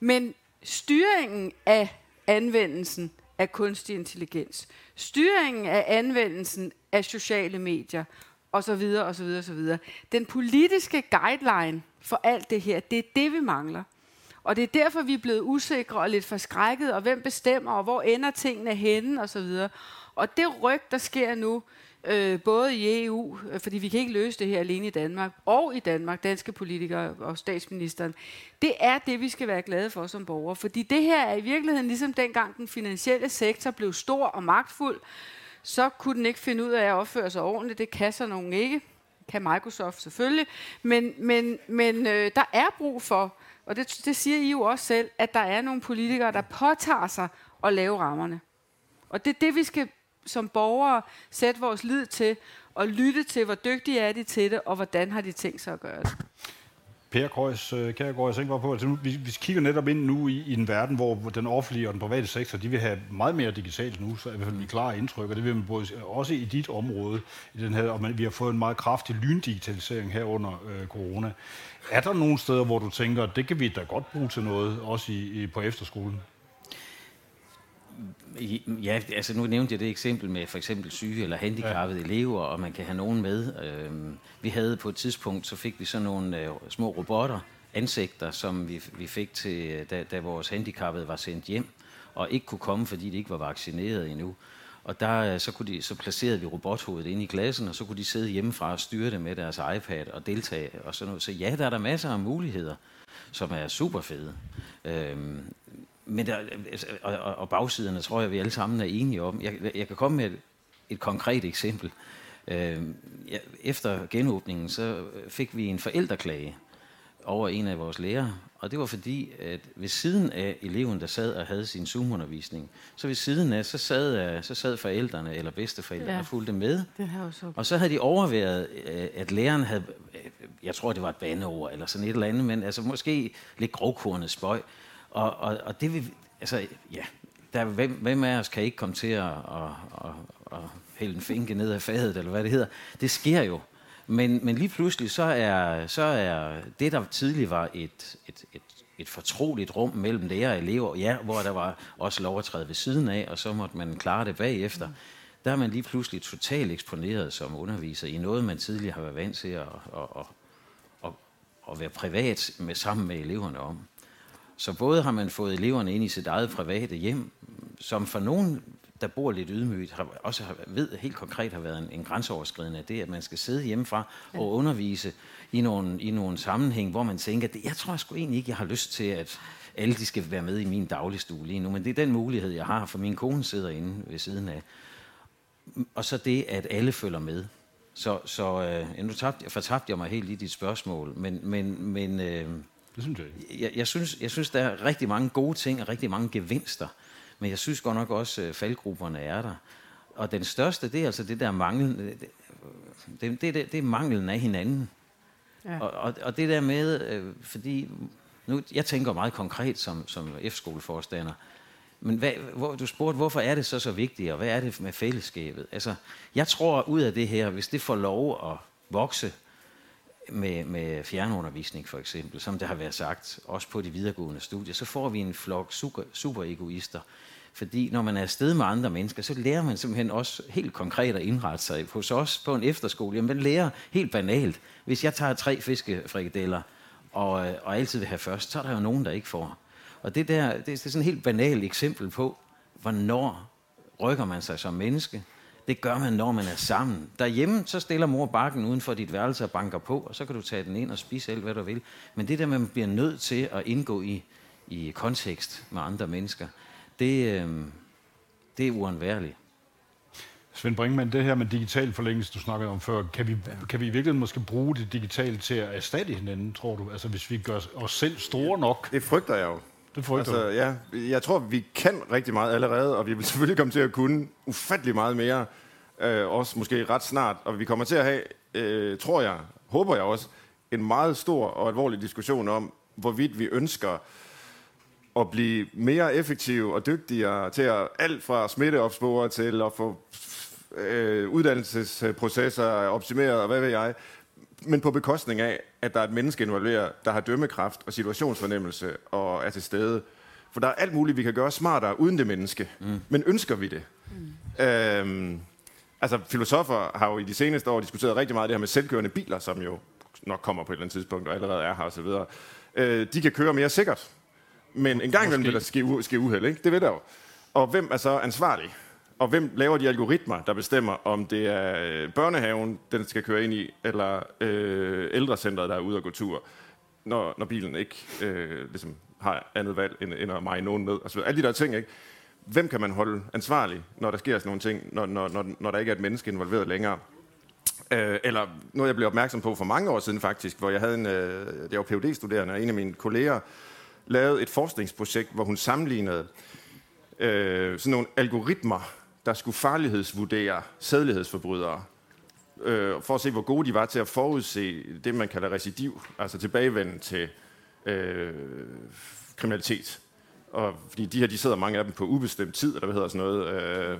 Men styringen af anvendelsen af kunstig intelligens, styringen af anvendelsen af sociale medier osv. osv. osv. Den politiske guideline for alt det her, det er det, vi mangler. Og det er derfor, vi er blevet usikre og lidt forskrækket, og hvem bestemmer, og hvor ender tingene henne osv. Og det ryg, der sker nu, øh, både i EU, øh, fordi vi kan ikke løse det her alene i Danmark, og i Danmark, danske politikere og statsministeren, det er det, vi skal være glade for som borgere. Fordi det her er i virkeligheden ligesom dengang den finansielle sektor blev stor og magtfuld, så kunne den ikke finde ud af at opføre sig ordentligt. Det kan så nogen ikke. Kan Microsoft selvfølgelig. Men, men, men øh, der er brug for, og det, det siger I jo også selv, at der er nogle politikere, der påtager sig at lave rammerne. Og det er det, vi skal som borgere sætte vores lid til, og lytte til, hvor dygtige er de til det, og hvordan har de tænkt sig at gøre det. Per Krøjs, øh, Kærgaard, jeg tænker på, altså nu, vi, vi kigger netop ind nu i, i en verden, hvor den offentlige og den private sektor, de vil have meget mere digitalt nu, så i hvert fald mit klare indtryk, og det vil man både, også i dit område, i den her, og man, vi har fået en meget kraftig lyndigitalisering her under øh, corona. Er der nogle steder, hvor du tænker, det kan vi da godt bruge til noget, også i, i, på efterskolen? Ja, altså nu nævnte jeg det eksempel med for eksempel syge eller handicappede ja. elever, og man kan have nogen med. Øhm, vi havde på et tidspunkt, så fik vi sådan nogle øh, små robotter, ansigter, som vi, vi fik til, da, da vores handicappede var sendt hjem, og ikke kunne komme, fordi de ikke var vaccineret endnu. Og der, øh, så, kunne de, så placerede vi robothovedet inde i klassen, og så kunne de sidde hjemmefra og styre det med deres iPad og deltage og sådan noget. Så ja, der er der masser af muligheder, som er super fede. Øhm, men der, altså, og, og bagsiderne tror jeg, vi alle sammen er enige om. Jeg, jeg kan komme med et, et konkret eksempel. Øh, ja, efter genåbningen, så fik vi en forældreklage over en af vores lærere, og det var fordi, at ved siden af eleven, der sad og havde sin Zoom-undervisning, så ved siden af, så sad, så sad forældrene eller bedsteforældrene ja. og fulgte med. Det her også. Og så havde de overværet, øh, at læreren havde, øh, jeg tror, det var et bandeord eller sådan et eller andet, men altså måske lidt grovkornet spøj, og, og, og det vil, altså, ja, der, hvem, hvem af os kan ikke komme til at, at, at, at hælde en finke ned af fadet, eller hvad det hedder. Det sker jo. Men, men lige pludselig, så er, så er det, der tidligere var et, et, et, et fortroligt rum mellem lærer og elever, ja, hvor der var også lov at træde ved siden af, og så måtte man klare det bagefter. Mm. Der er man lige pludselig totalt eksponeret som underviser i noget, man tidligere har været vant til at, at, at, at, at være privat med, sammen med eleverne om. Så både har man fået eleverne ind i sit eget private hjem, som for nogen, der bor lidt ydmygt, har, også har, ved helt konkret har været en, en grænseoverskridende det, at man skal sidde hjemmefra ja. og undervise i nogle, i nogle sammenhæng, hvor man tænker, at jeg tror sgu egentlig ikke, jeg har lyst til, at alle de skal være med i min dagligstue lige nu, men det er den mulighed, jeg har, for min kone sidder inde ved siden af. Og så det, at alle følger med. Så, så øh, nu tabte, fortabte jeg mig helt i dit spørgsmål, men, men, men øh, det synes jeg ikke. Jeg, jeg, synes, jeg synes, der er rigtig mange gode ting og rigtig mange gevinster. Men jeg synes godt nok også, at faldgrupperne er der. Og den største, det er altså det der mangel, det, det, det, det er manglen af hinanden. Ja. Og, og, og det der med, øh, fordi nu, jeg tænker meget konkret som, som F-skoleforstander, men hvad, hvor, du spurgte, hvorfor er det så så vigtigt, og hvad er det med fællesskabet? Altså, jeg tror ud af det her, hvis det får lov at vokse, med, med fjernundervisning for eksempel, som det har været sagt, også på de videregående studier, så får vi en flok super, super egoister. Fordi når man er afsted med andre mennesker, så lærer man simpelthen også helt konkret at indrette sig. Hos os på en efterskole, jamen man lærer helt banalt. Hvis jeg tager tre fiskefrikadeller, og, øh, og altid vil have først, så er der jo nogen, der ikke får. Og det der, det er sådan et helt banalt eksempel på, hvornår rykker man sig som menneske, det gør man, når man er sammen. Derhjemme, så stiller mor bakken uden for dit værelse og banker på, og så kan du tage den ind og spise alt, hvad du vil. Men det der, man bliver nødt til at indgå i, i kontekst med andre mennesker, det, øh, det er uundværligt. Svend Brinkmann, det her med digital forlængelse, du snakkede om før, kan vi, kan vi virkelig måske bruge det digitale til at erstatte hinanden, tror du? Altså hvis vi gør os selv store nok? Det frygter jeg jo. Det frygter altså, ja, jeg tror, vi kan rigtig meget allerede, og vi vil selvfølgelig komme til at kunne ufattelig meget mere, øh, også måske ret snart. Og vi kommer til at have, øh, tror jeg, håber jeg også, en meget stor og alvorlig diskussion om, hvorvidt vi ønsker at blive mere effektive og dygtigere til at alt fra smitteopspore til at få øh, uddannelsesprocesser optimeret, og hvad ved jeg, men på bekostning af, at der er et menneske involveret, der har dømmekraft og situationsfornemmelse og er til stede. For der er alt muligt, vi kan gøre smartere uden det menneske. Mm. Men ønsker vi det? Mm. Øhm, altså, filosofer har jo i de seneste år diskuteret rigtig meget det her med selvkørende biler, som jo nok kommer på et eller andet tidspunkt og allerede er her osv. Øh, de kan køre mere sikkert. Men en gang imellem vil der ske, ske uheld, ikke? Det ved der jo. Og hvem er så ansvarlig? Og hvem laver de algoritmer, der bestemmer, om det er øh, børnehaven, den skal køre ind i, eller øh, ældrecentret, der er ude og gå tur, når, når bilen ikke øh, ligesom har andet valg, end, end at mig nogen ned. Altså alle de der ting, ikke? Hvem kan man holde ansvarlig, når der sker sådan nogle ting, når, når, når, når der ikke er et menneske involveret længere? Øh, eller noget, jeg blev opmærksom på for mange år siden faktisk, hvor jeg havde en, øh, jeg var phd studerende og en af mine kolleger lavede et forskningsprojekt, hvor hun sammenlignede øh, sådan nogle algoritmer, der skulle farlighedsvurdere sædelighedsforbrydere, øh, for at se, hvor gode de var til at forudse det, man kalder recidiv, altså tilbagevenden til øh, kriminalitet. Og fordi de her, de sidder mange af dem på ubestemt tid, eller hvad hedder sådan noget. Øh,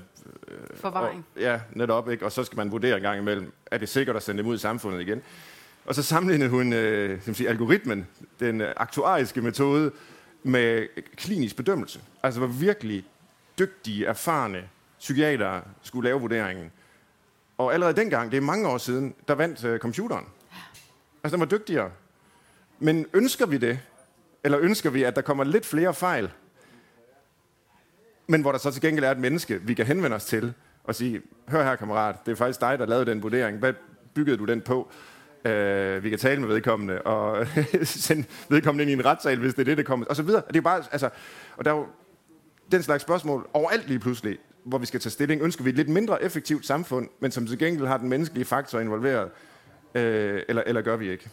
Forvaring. Og, ja, netop. Ikke? Og så skal man vurdere en gang imellem, er det sikkert at sende dem ud i samfundet igen? Og så sammenlignede hun øh, som sige, algoritmen, den øh, aktuariske metode, med klinisk bedømmelse. Altså hvor virkelig dygtige, erfarne psykiater skulle lave vurderingen. Og allerede dengang, det er mange år siden, der vandt øh, computeren. Altså den var dygtigere. Men ønsker vi det? Eller ønsker vi, at der kommer lidt flere fejl? Men hvor der så til gengæld er et menneske, vi kan henvende os til og sige, hør her kammerat, det er faktisk dig, der lavede den vurdering. Hvad byggede du den på? Uh, vi kan tale med vedkommende og sende vedkommende ind i en retssal, hvis det er det, der kommer. Og så videre. Det er bare, altså, og der er jo den slags spørgsmål overalt lige pludselig, hvor vi skal tage stilling. Ønsker vi et lidt mindre effektivt samfund, men som til gengæld har den menneskelige faktor involveret, uh, eller, eller gør vi ikke?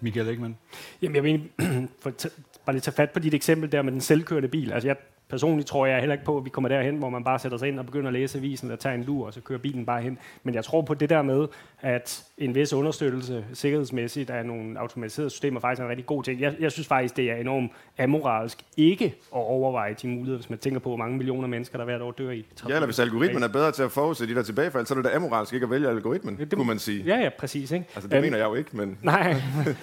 Michael Ekman. Jamen, jeg vil for at bare lige tage fat på dit eksempel der med den selvkørende bil. Altså, jeg personligt tror jeg heller ikke på, at vi kommer derhen, hvor man bare sætter sig ind og begynder at læse avisen og tager en lur, og så kører bilen bare hen. Men jeg tror på det der med, at en vis understøttelse sikkerhedsmæssigt af nogle automatiserede systemer faktisk er en rigtig god ting. Jeg, jeg synes faktisk, det er enormt amoralsk ikke at overveje de muligheder, hvis man tænker på, hvor mange millioner mennesker, der hvert år dør i. Ja, eller hvis algoritmen er bedre til at forudse de der tilbagefald, så er det da amoralsk ikke at vælge algoritmen, det, kunne man sige. Ja, ja, præcis. Ikke? Altså, det um, mener jeg jo ikke, men... Nej,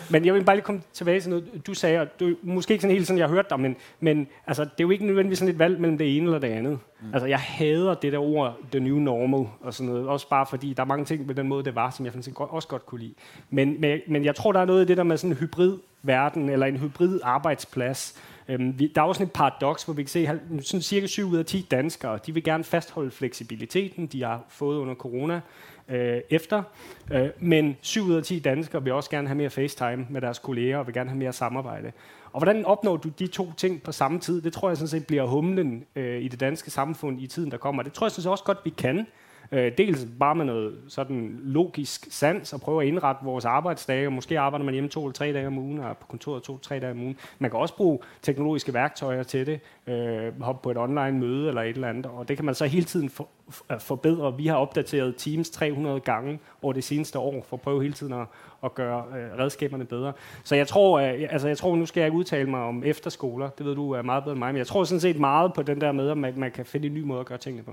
men jeg vil bare lige komme tilbage til noget, du sagde, og du, måske ikke sådan helt sådan, jeg har hørt dig, men, men altså, det er jo ikke nødvendigvis sådan et valg mellem det ene eller det andet. Mm. Altså, jeg hader det der ord, the new normal, og sådan noget. Også bare fordi, der er mange ting med den måde, det var, som jeg faktisk også godt kunne lide. Men, men, men jeg tror, der er noget i det der med sådan en hybrid verden, eller en hybrid arbejdsplads. Øhm, vi, der er også sådan et paradoks, hvor vi kan se, at sådan cirka 7 ud af 10 danskere, de vil gerne fastholde fleksibiliteten, de har fået under corona øh, efter. Øh, men 7 ud af 10 danskere vil også gerne have mere FaceTime med deres kolleger, og vil gerne have mere samarbejde. Og hvordan opnår du de to ting på samme tid? Det tror jeg sådan set bliver humlen øh, i det danske samfund i tiden, der kommer. Det tror jeg sådan set også godt, vi kan. Øh, dels bare med noget sådan logisk sans og prøve at indrette vores arbejdsdage. Måske arbejder man hjemme to eller tre dage om ugen, og på kontoret to eller tre dage om ugen. Man kan også bruge teknologiske værktøjer til det. Øh, hoppe på et online møde eller et eller andet. Og det kan man så hele tiden for, for, øh, forbedre. Vi har opdateret Teams 300 gange over det seneste år, for at prøve hele tiden at, at gøre øh, redskaberne bedre. Så jeg tror, øh, altså jeg tror, nu skal jeg ikke udtale mig om efterskoler. Det ved du er meget bedre end mig. Men jeg tror sådan set meget på den der med, at man, man kan finde en ny måde at gøre tingene på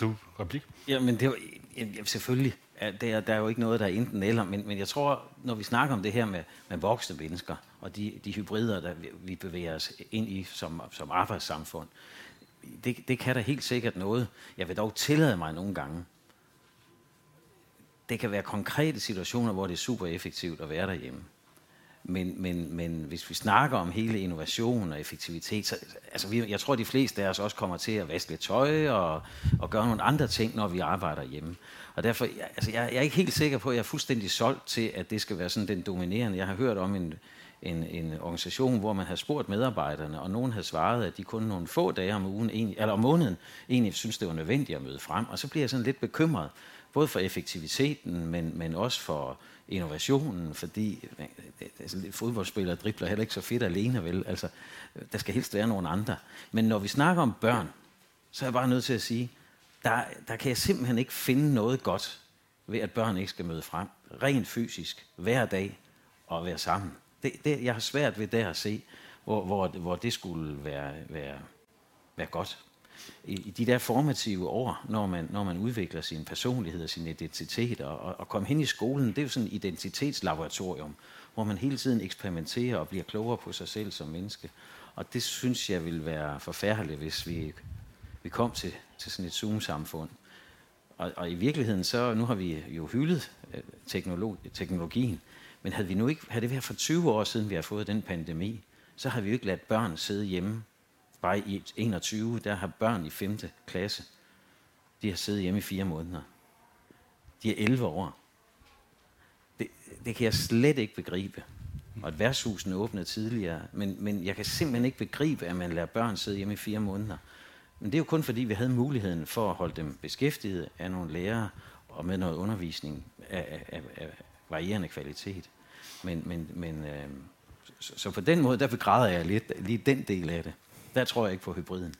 du replik? Jamen, det var, jamen, selvfølgelig. Det er, der er jo ikke noget, der er enten eller, men, men jeg tror, når vi snakker om det her med, med voksne mennesker, og de, de hybrider, der vi bevæger os ind i som, som arbejdssamfund, det, det kan der helt sikkert noget. Jeg vil dog tillade mig nogle gange. Det kan være konkrete situationer, hvor det er super effektivt at være derhjemme. Men, men, men hvis vi snakker om hele innovation og effektivitet, så altså vi, jeg tror, de fleste af os også kommer til at vaske lidt tøj og, og gøre nogle andre ting, når vi arbejder hjemme. Og derfor, altså jeg, jeg er ikke helt sikker på, at jeg er fuldstændig solgt til, at det skal være sådan den dominerende. Jeg har hørt om en, en, en organisation, hvor man har spurgt medarbejderne, og nogen har svaret, at de kun nogle få dage om ugen, eller om måneden, egentlig synes, det var nødvendigt at møde frem. Og så bliver jeg sådan lidt bekymret, både for effektiviteten, men, men også for innovationen, fordi altså, fodboldspillere dribler heller ikke så fedt alene, vel? Altså, der skal helst være nogen andre. Men når vi snakker om børn, så er jeg bare nødt til at sige, der, der kan jeg simpelthen ikke finde noget godt ved, at børn ikke skal møde frem. Rent fysisk, hver dag, og være sammen. Det, det, jeg har svært ved der at se, hvor, hvor, hvor det skulle være, være, være godt i, i de der formative år, når man, når man udvikler sin personlighed og sin identitet, og, og, og komme hen i skolen, det er jo sådan et identitetslaboratorium, hvor man hele tiden eksperimenterer og bliver klogere på sig selv som menneske. Og det synes jeg vil være forfærdeligt, hvis vi, vi kom til, til sådan et Zoom-samfund. Og, og i virkeligheden, så nu har vi jo hyldet øh, teknologi, teknologien, men havde, vi nu ikke, havde det været for 20 år siden, vi har fået den pandemi, så har vi jo ikke ladt børn sidde hjemme bare i 21, der har børn i 5. klasse de har siddet hjemme i fire måneder. De er 11 år. Det, det kan jeg slet ikke begribe. Og at værtshusene åbnede tidligere. Men, men jeg kan simpelthen ikke begribe, at man lader børn sidde hjemme i fire måneder. Men det er jo kun fordi, vi havde muligheden for at holde dem beskæftiget af nogle lærere og med noget undervisning af, af, af varierende kvalitet. Men, men, men øh, så, så på den måde, der begræder jeg lidt lige den del af det. Der tror jeg ikke på hybriden.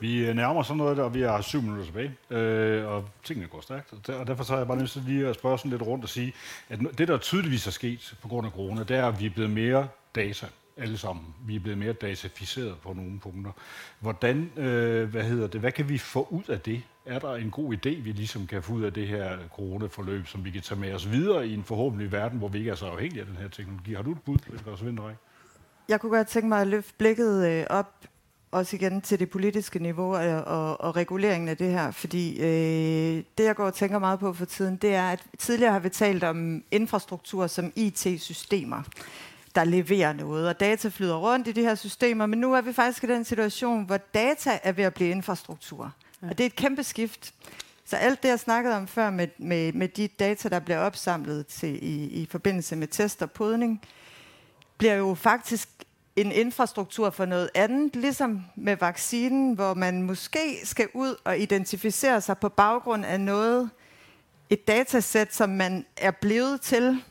Vi nærmer os sådan noget, og vi har syv minutter tilbage, øh, og tingene går stærkt. Og derfor så er jeg bare nødt til lige at spørge sådan lidt rundt og sige, at det, der tydeligvis er sket på grund af corona, det er, at vi er blevet mere data alle sammen. Vi er blevet mere dataficeret på nogle punkter. Hvordan, øh, hvad hedder det, hvad kan vi få ud af det? Er der en god idé, vi ligesom kan få ud af det her coronaforløb, som vi kan tage med os videre i en forhåbentlig verden, hvor vi ikke er så afhængige af den her teknologi? Har du et bud, Vinderik? Jeg kunne godt tænke mig at løfte blikket øh, op også igen til det politiske niveau og, og, og reguleringen af det her, fordi øh, det, jeg går og tænker meget på for tiden, det er, at tidligere har vi talt om infrastruktur som IT-systemer der leverer noget, og data flyder rundt i de her systemer, men nu er vi faktisk i den situation, hvor data er ved at blive infrastruktur. Ja. Og det er et kæmpe skift. Så alt det, jeg snakkede om før med, med, med de data, der bliver opsamlet til, i, i forbindelse med test og podning, bliver jo faktisk en infrastruktur for noget andet, ligesom med vaccinen, hvor man måske skal ud og identificere sig på baggrund af noget, et datasæt, som man er blevet til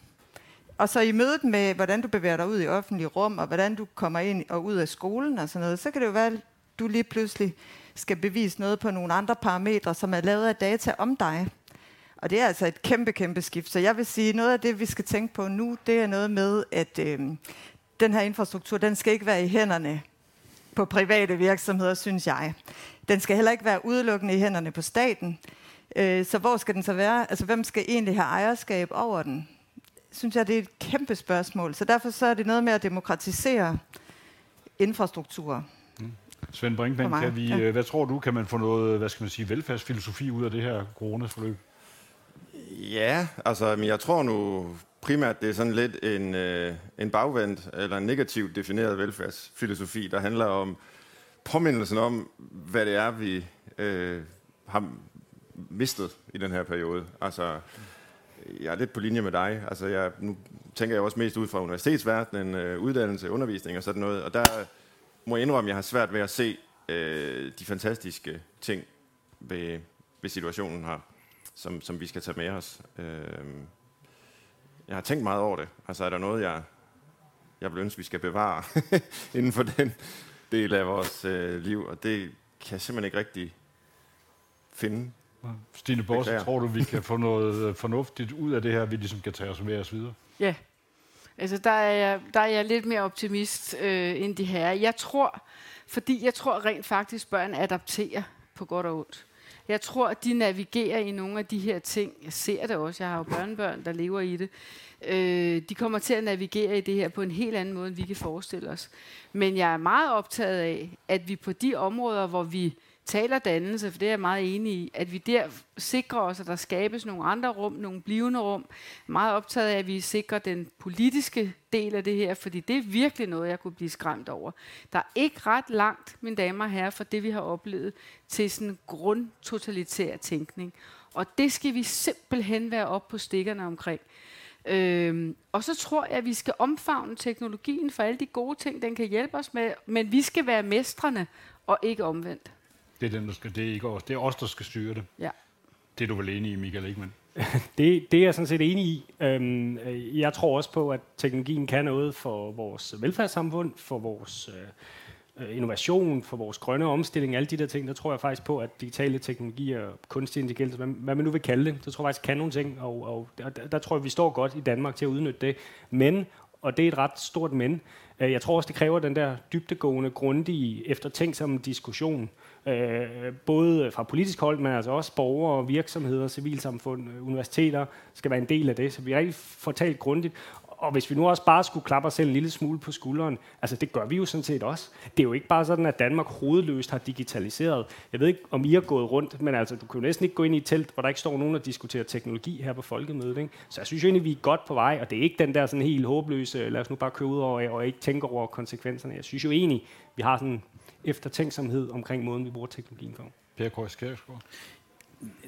og så i mødet med, hvordan du bevæger dig ud i offentlige rum, og hvordan du kommer ind og ud af skolen og sådan noget, så kan det jo være, at du lige pludselig skal bevise noget på nogle andre parametre, som er lavet af data om dig. Og det er altså et kæmpe, kæmpe skift. Så jeg vil sige, noget af det, vi skal tænke på nu, det er noget med, at øh, den her infrastruktur, den skal ikke være i hænderne på private virksomheder, synes jeg. Den skal heller ikke være udelukkende i hænderne på staten. Øh, så hvor skal den så være? Altså, hvem skal egentlig have ejerskab over den? synes jeg, det er et kæmpe spørgsmål. Så derfor så er det noget med at demokratisere infrastruktur. Mm. Svend Brinkmann, kan vi, ja. Øh, hvad tror du, kan man få noget, hvad skal man sige, velfærdsfilosofi ud af det her coronaforløb? Ja, altså, men jeg tror nu primært, det er sådan lidt en, øh, en bagvendt eller en negativt defineret velfærdsfilosofi, der handler om påmindelsen om, hvad det er, vi øh, har mistet i den her periode. Altså, jeg er lidt på linje med dig. Altså, jeg, nu tænker jeg også mest ud fra universitetsverdenen, øh, uddannelse, undervisning og sådan noget. Og der må jeg indrømme, at jeg har svært ved at se øh, de fantastiske ting ved, ved situationen her, som, som vi skal tage med os. Øh, jeg har tænkt meget over det. Altså, er der noget, jeg, jeg vil ønske, vi skal bevare inden for den del af vores øh, liv? Og det kan jeg simpelthen ikke rigtig finde Stine Bosse, tror du, vi kan få noget øh, fornuftigt ud af det her, vi ligesom kan tage os med os videre? Ja, altså der er jeg, der er jeg lidt mere optimist øh, end de her. Jeg tror, fordi jeg tror rent faktisk, børn adapterer på godt og ondt. Jeg tror, at de navigerer i nogle af de her ting. Jeg ser det også. Jeg har jo børnebørn, der lever i det. Øh, de kommer til at navigere i det her på en helt anden måde, end vi kan forestille os. Men jeg er meget optaget af, at vi på de områder, hvor vi taler dannelse, for det er jeg meget enig i, at vi der sikrer os, at der skabes nogle andre rum, nogle blivende rum. Meget optaget af, at vi sikrer den politiske del af det her, fordi det er virkelig noget, jeg kunne blive skræmt over. Der er ikke ret langt, mine damer og herrer, fra det vi har oplevet til sådan en grundtotalitær tænkning. Og det skal vi simpelthen være op på stikkerne omkring. Øhm, og så tror jeg, at vi skal omfavne teknologien for alle de gode ting, den kan hjælpe os med, men vi skal være mestrene og ikke omvendt. Det er, den, der skal, det er ikke os. Det er os, der skal styre det. Ja. Det er du vel enig i, Michael Ekman? det, det er jeg sådan set enig i. Øhm, jeg tror også på, at teknologien kan noget for vores velfærdssamfund, for vores øh, innovation, for vores grønne omstilling, alle de der ting. Der tror jeg faktisk på, at digitale teknologier, kunstig intelligens, hvad, hvad man nu vil kalde det, så tror jeg faktisk kan nogle ting, og, og der, der tror jeg, vi står godt i Danmark til at udnytte det. Men, og det er et ret stort men, øh, jeg tror også, det kræver den der dybtegående, grundige, eftertænksomme diskussion, øh, Øh, både fra politisk hold, men altså også borgere, virksomheder, civilsamfund, øh, universiteter skal være en del af det. Så vi rigtig fortalt grundigt. Og hvis vi nu også bare skulle klappe os selv en lille smule på skulderen, altså det gør vi jo sådan set også. Det er jo ikke bare sådan, at Danmark hovedløst har digitaliseret. Jeg ved ikke, om I har gået rundt, men altså du kan jo næsten ikke gå ind i et telt, hvor der ikke står nogen og diskuterer teknologi her på folkemødet. Ikke? Så jeg synes jo egentlig, vi er godt på vej, og det er ikke den der sådan helt håbløse, lad os nu bare køre ud over og ikke tænke over konsekvenserne. Jeg synes jo egentlig, vi har sådan eftertænksomhed omkring måden, vi bruger teknologien på. Per Køjs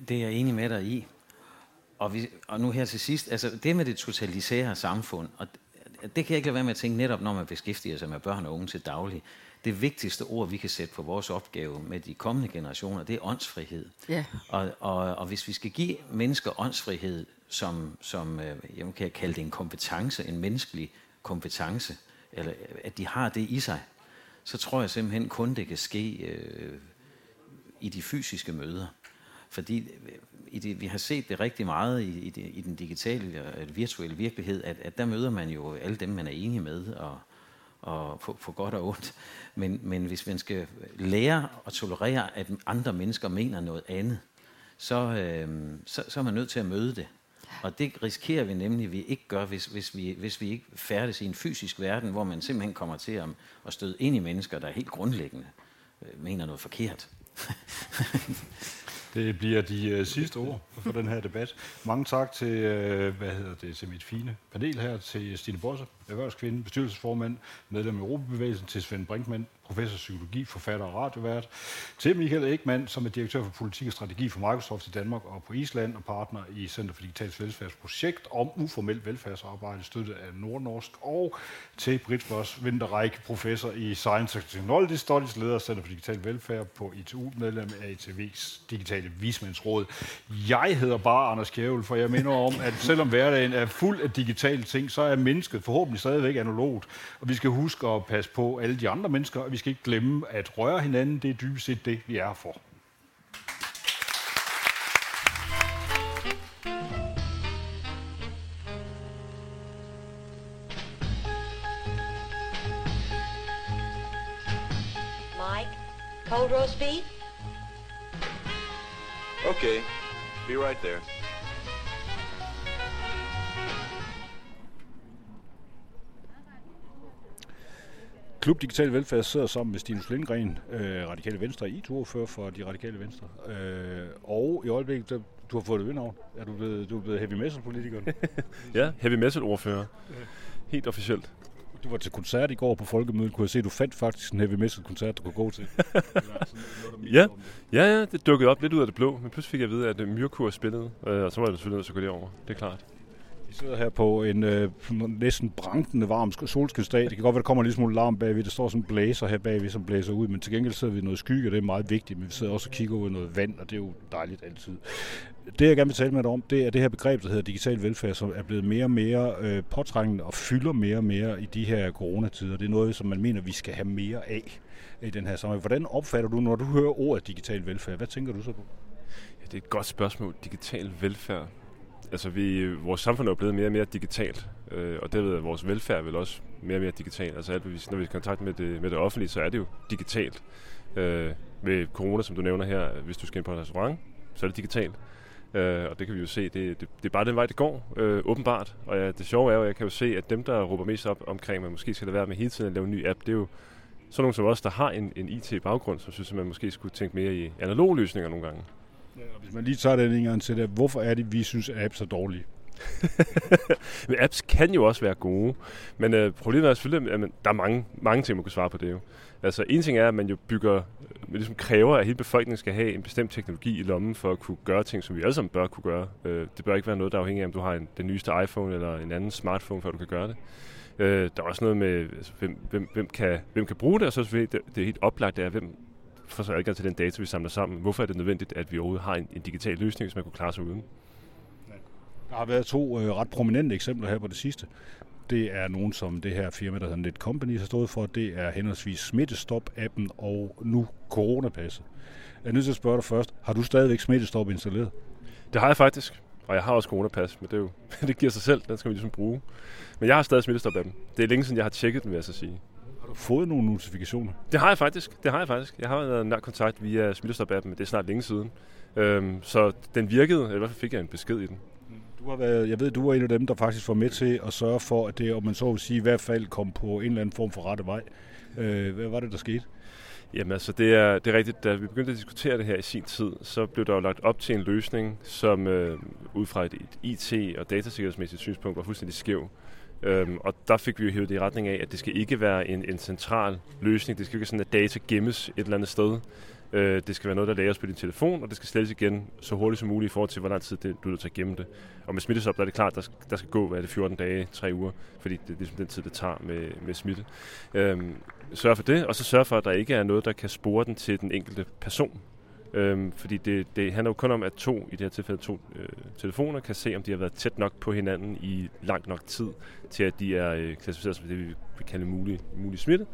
Det er jeg enig med dig i. Og, vi, og nu her til sidst, altså det med det totalisære samfund, og det, det kan jeg ikke lade være med at tænke netop, når man beskæftiger sig med børn og unge til daglig. Det vigtigste ord, vi kan sætte på vores opgave med de kommende generationer, det er åndsfrihed. Ja. Og, og, og hvis vi skal give mennesker åndsfrihed, som, som øh, jeg kan kalde det en kompetence, en menneskelig kompetence, eller at de har det i sig, så tror jeg simpelthen kun, det kan ske øh, i de fysiske møder. Fordi øh, i det, vi har set det rigtig meget i, i, det, i den digitale og virtuelle virkelighed, at, at der møder man jo alle dem, man er enige med, og, og på, på godt og ondt. Men, men hvis man skal lære at tolerere, at andre mennesker mener noget andet, så, øh, så, så er man nødt til at møde det. Og det risikerer vi nemlig, at vi ikke gør, hvis, hvis, vi, hvis vi ikke færdes i en fysisk verden, hvor man simpelthen kommer til at, at støde ind i mennesker, der helt grundlæggende øh, mener noget forkert. Det bliver de øh, sidste ord for den her debat. Mange tak til, øh, hvad hedder det, til mit fine panel her, til Stine Bosse, erhvervskvinde, bestyrelsesformand, medlem af Europabevægelsen, til Svend Brinkmann, professor i psykologi, forfatter og radiovært, til Michael Ekman, som er direktør for politik og strategi for Microsoft i Danmark og på Island, og partner i Center for Digitalt Velfærdsprojekt om uformelt velfærdsarbejde, støttet af Nordnorsk, og til Britt Voss Winterreich, professor i Science and Technology Studies, leder af Center for Digital Velfærd på ITU, medlem af ITV's Digitale Vismandsråd. Jeg hedder bare Anders Kjævel, for jeg minder om, at selvom hverdagen er fuld af digitale ting, så er mennesket forhåbentlig stadigvæk analogt, og vi skal huske at passe på alle de andre mennesker, og vi skal ikke glemme at røre hinanden. Det er dybest set det, vi er for. Mike, cold roast beef? Okay, be right there. Klub Digital Velfærd sidder sammen med Stinus Lindgren, øh, Radikale Venstre, i 42 for de Radikale Venstre. Øh, og i øjeblikket, der, du har fået det vindnavn. Er du blevet, du er blevet heavy metal politiker? Ja, heavy metal ordfører. Helt officielt. Du var til koncert i går på Folkemødet. Kunne jeg se, du fandt faktisk en heavy metal koncert, du kunne gå til. Ja, ja, ja, det dukkede op lidt ud af det blå, men pludselig fik jeg at vide, at Myrkur spillede, øh, og så var jeg selvfølgelig nødt til at gå derover. Det er klart. Vi sidder her på en øh, næsten brankende varm solskinsdag. Det kan godt være, der kommer en lille smule larm bagved. Der står sådan en blæser her bagved, som blæser ud. Men til gengæld sidder vi i noget skygge, og det er meget vigtigt. Men vi sidder også og kigger ud i noget vand, og det er jo dejligt altid. Det, jeg gerne vil tale med dig om, det er det her begreb, der hedder digital velfærd, som er blevet mere og mere øh, påtrængende og fylder mere og mere i de her coronatider. Det er noget, som man mener, vi skal have mere af i den her sammenhæng. Hvordan opfatter du, når du hører ordet digital velfærd? Hvad tænker du så på? Ja, det er et godt spørgsmål. Digital velfærd. Altså, vi, vores samfund er blevet mere og mere digitalt, øh, og derved er vores velfærd vel også mere og mere digital. Altså, alt, når vi er i kontakt med det, med det offentlige, så er det jo digitalt. Øh, med corona, som du nævner her, hvis du skal ind på en restaurant, så er det digitalt. Øh, og det kan vi jo se, det, det, det er bare den vej, det går, øh, åbenbart. Og ja, det sjove er jo, at jeg kan jo se, at dem, der råber mest op omkring, at man måske skal lade være med hele tiden at lave en ny app, det er jo sådan nogle som os, der har en, en IT-baggrund, som synes, at man måske skulle tænke mere i analoge løsninger nogle gange. Ja, og hvis man lige tager den en gang til det, hvorfor er det, vi synes, at apps er dårlige? Men apps kan jo også være gode, men øh, problemet er selvfølgelig, at man, der er mange, mange ting, man kan svare på det jo. Altså en ting er, at man jo bygger, man ligesom kræver, at hele befolkningen skal have en bestemt teknologi i lommen for at kunne gøre ting, som vi alle sammen bør kunne gøre. Øh, det bør ikke være noget, der er afhængig af, om du har en, den nyeste iPhone eller en anden smartphone, før du kan gøre det. Øh, der er også noget med, altså, hvem, hvem, hvem, kan, hvem kan bruge det, og så selvfølgelig det, det er helt oplagt, det er, hvem får så adgang til den data, vi samler sammen. Hvorfor er det nødvendigt, at vi overhovedet har en, en digital løsning, hvis man kunne klare sig uden? Der har været to øh, ret prominente eksempler her på det sidste. Det er nogen, som det her firma, der hedder Net Company, har stået for. Det er henholdsvis Smittestop-appen og nu Coronapasset. Jeg er nødt til at spørge dig først. Har du stadigvæk Smittestop installeret? Det har jeg faktisk, og jeg har også coronapas, men det, er jo, det giver sig selv, den skal vi ligesom bruge. Men jeg har stadig smittestop af dem. Det er længe siden, jeg har tjekket den, vil jeg så sige. Har du fået nogle notifikationer? Det har jeg faktisk, det har jeg faktisk. Jeg har været nær kontakt via smittestop appen, men det er snart længe siden. Øhm, så den virkede, eller i hvert fald fik jeg en besked i den. Du har været, jeg ved, du var en af dem, der faktisk var med til at sørge for, at det, om man så vil sige, i hvert fald kom på en eller anden form for rette vej. Øh, hvad var det, der skete? Jamen altså, det er, det er rigtigt. Da vi begyndte at diskutere det her i sin tid, så blev der jo lagt op til en løsning, som øh, ud fra et, et IT- og datasikkerhedsmæssigt synspunkt var fuldstændig skæv. Øhm, og der fik vi jo hævet det i retning af, at det skal ikke være en, en central løsning. Det skal ikke være sådan, at data gemmes et eller andet sted. Øh, det skal være noget, der lagres på din telefon, og det skal slettes igen så hurtigt som muligt i forhold til, hvor lang tid det, du er nødt til at gemme det. Og med smittestop, der er det klart, der der skal gå, hvad er det, 14 dage, 3 uger, fordi det er ligesom den tid, det tager med, med smitte. Øhm, sørg for det, og så sørg for, at der ikke er noget, der kan spore den til den enkelte person. Øhm, fordi det, det handler jo kun om, at to, i det her tilfælde to øh, telefoner, kan se, om de har været tæt nok på hinanden i lang nok tid, til at de er øh, klassificeret som det, vi vil kalde mulig, mulig smitte.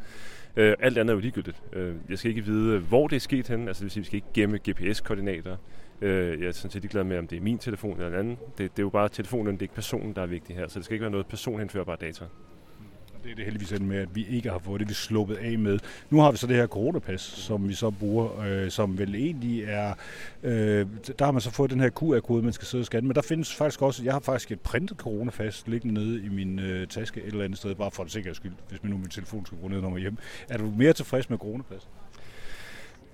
Øh, alt andet er jo ligegyldigt. Øh, jeg skal ikke vide, hvor det er sket henne. Altså det vil sige, vi skal ikke gemme GPS-koordinater. Øh, jeg er sådan set ligeglad med, om det er min telefon eller en anden. Det, det er jo bare telefonen, det er ikke personen, der er vigtig her. Så det skal ikke være noget personhenførbare data. Det er det heldigvis endt med, at vi ikke har fået det, vi sluppet af med. Nu har vi så det her coronapas, som vi så bruger, øh, som vel egentlig er... Øh, der har man så fået den her QR-kode, man skal sidde og scanne. Men der findes faktisk også... Jeg har faktisk et printet coronapas liggende nede i min øh, taske et eller andet sted, bare for en sikkerheds skyld, hvis min nu min telefon skal gå ned, når man hjem. Er du mere tilfreds med coronapas?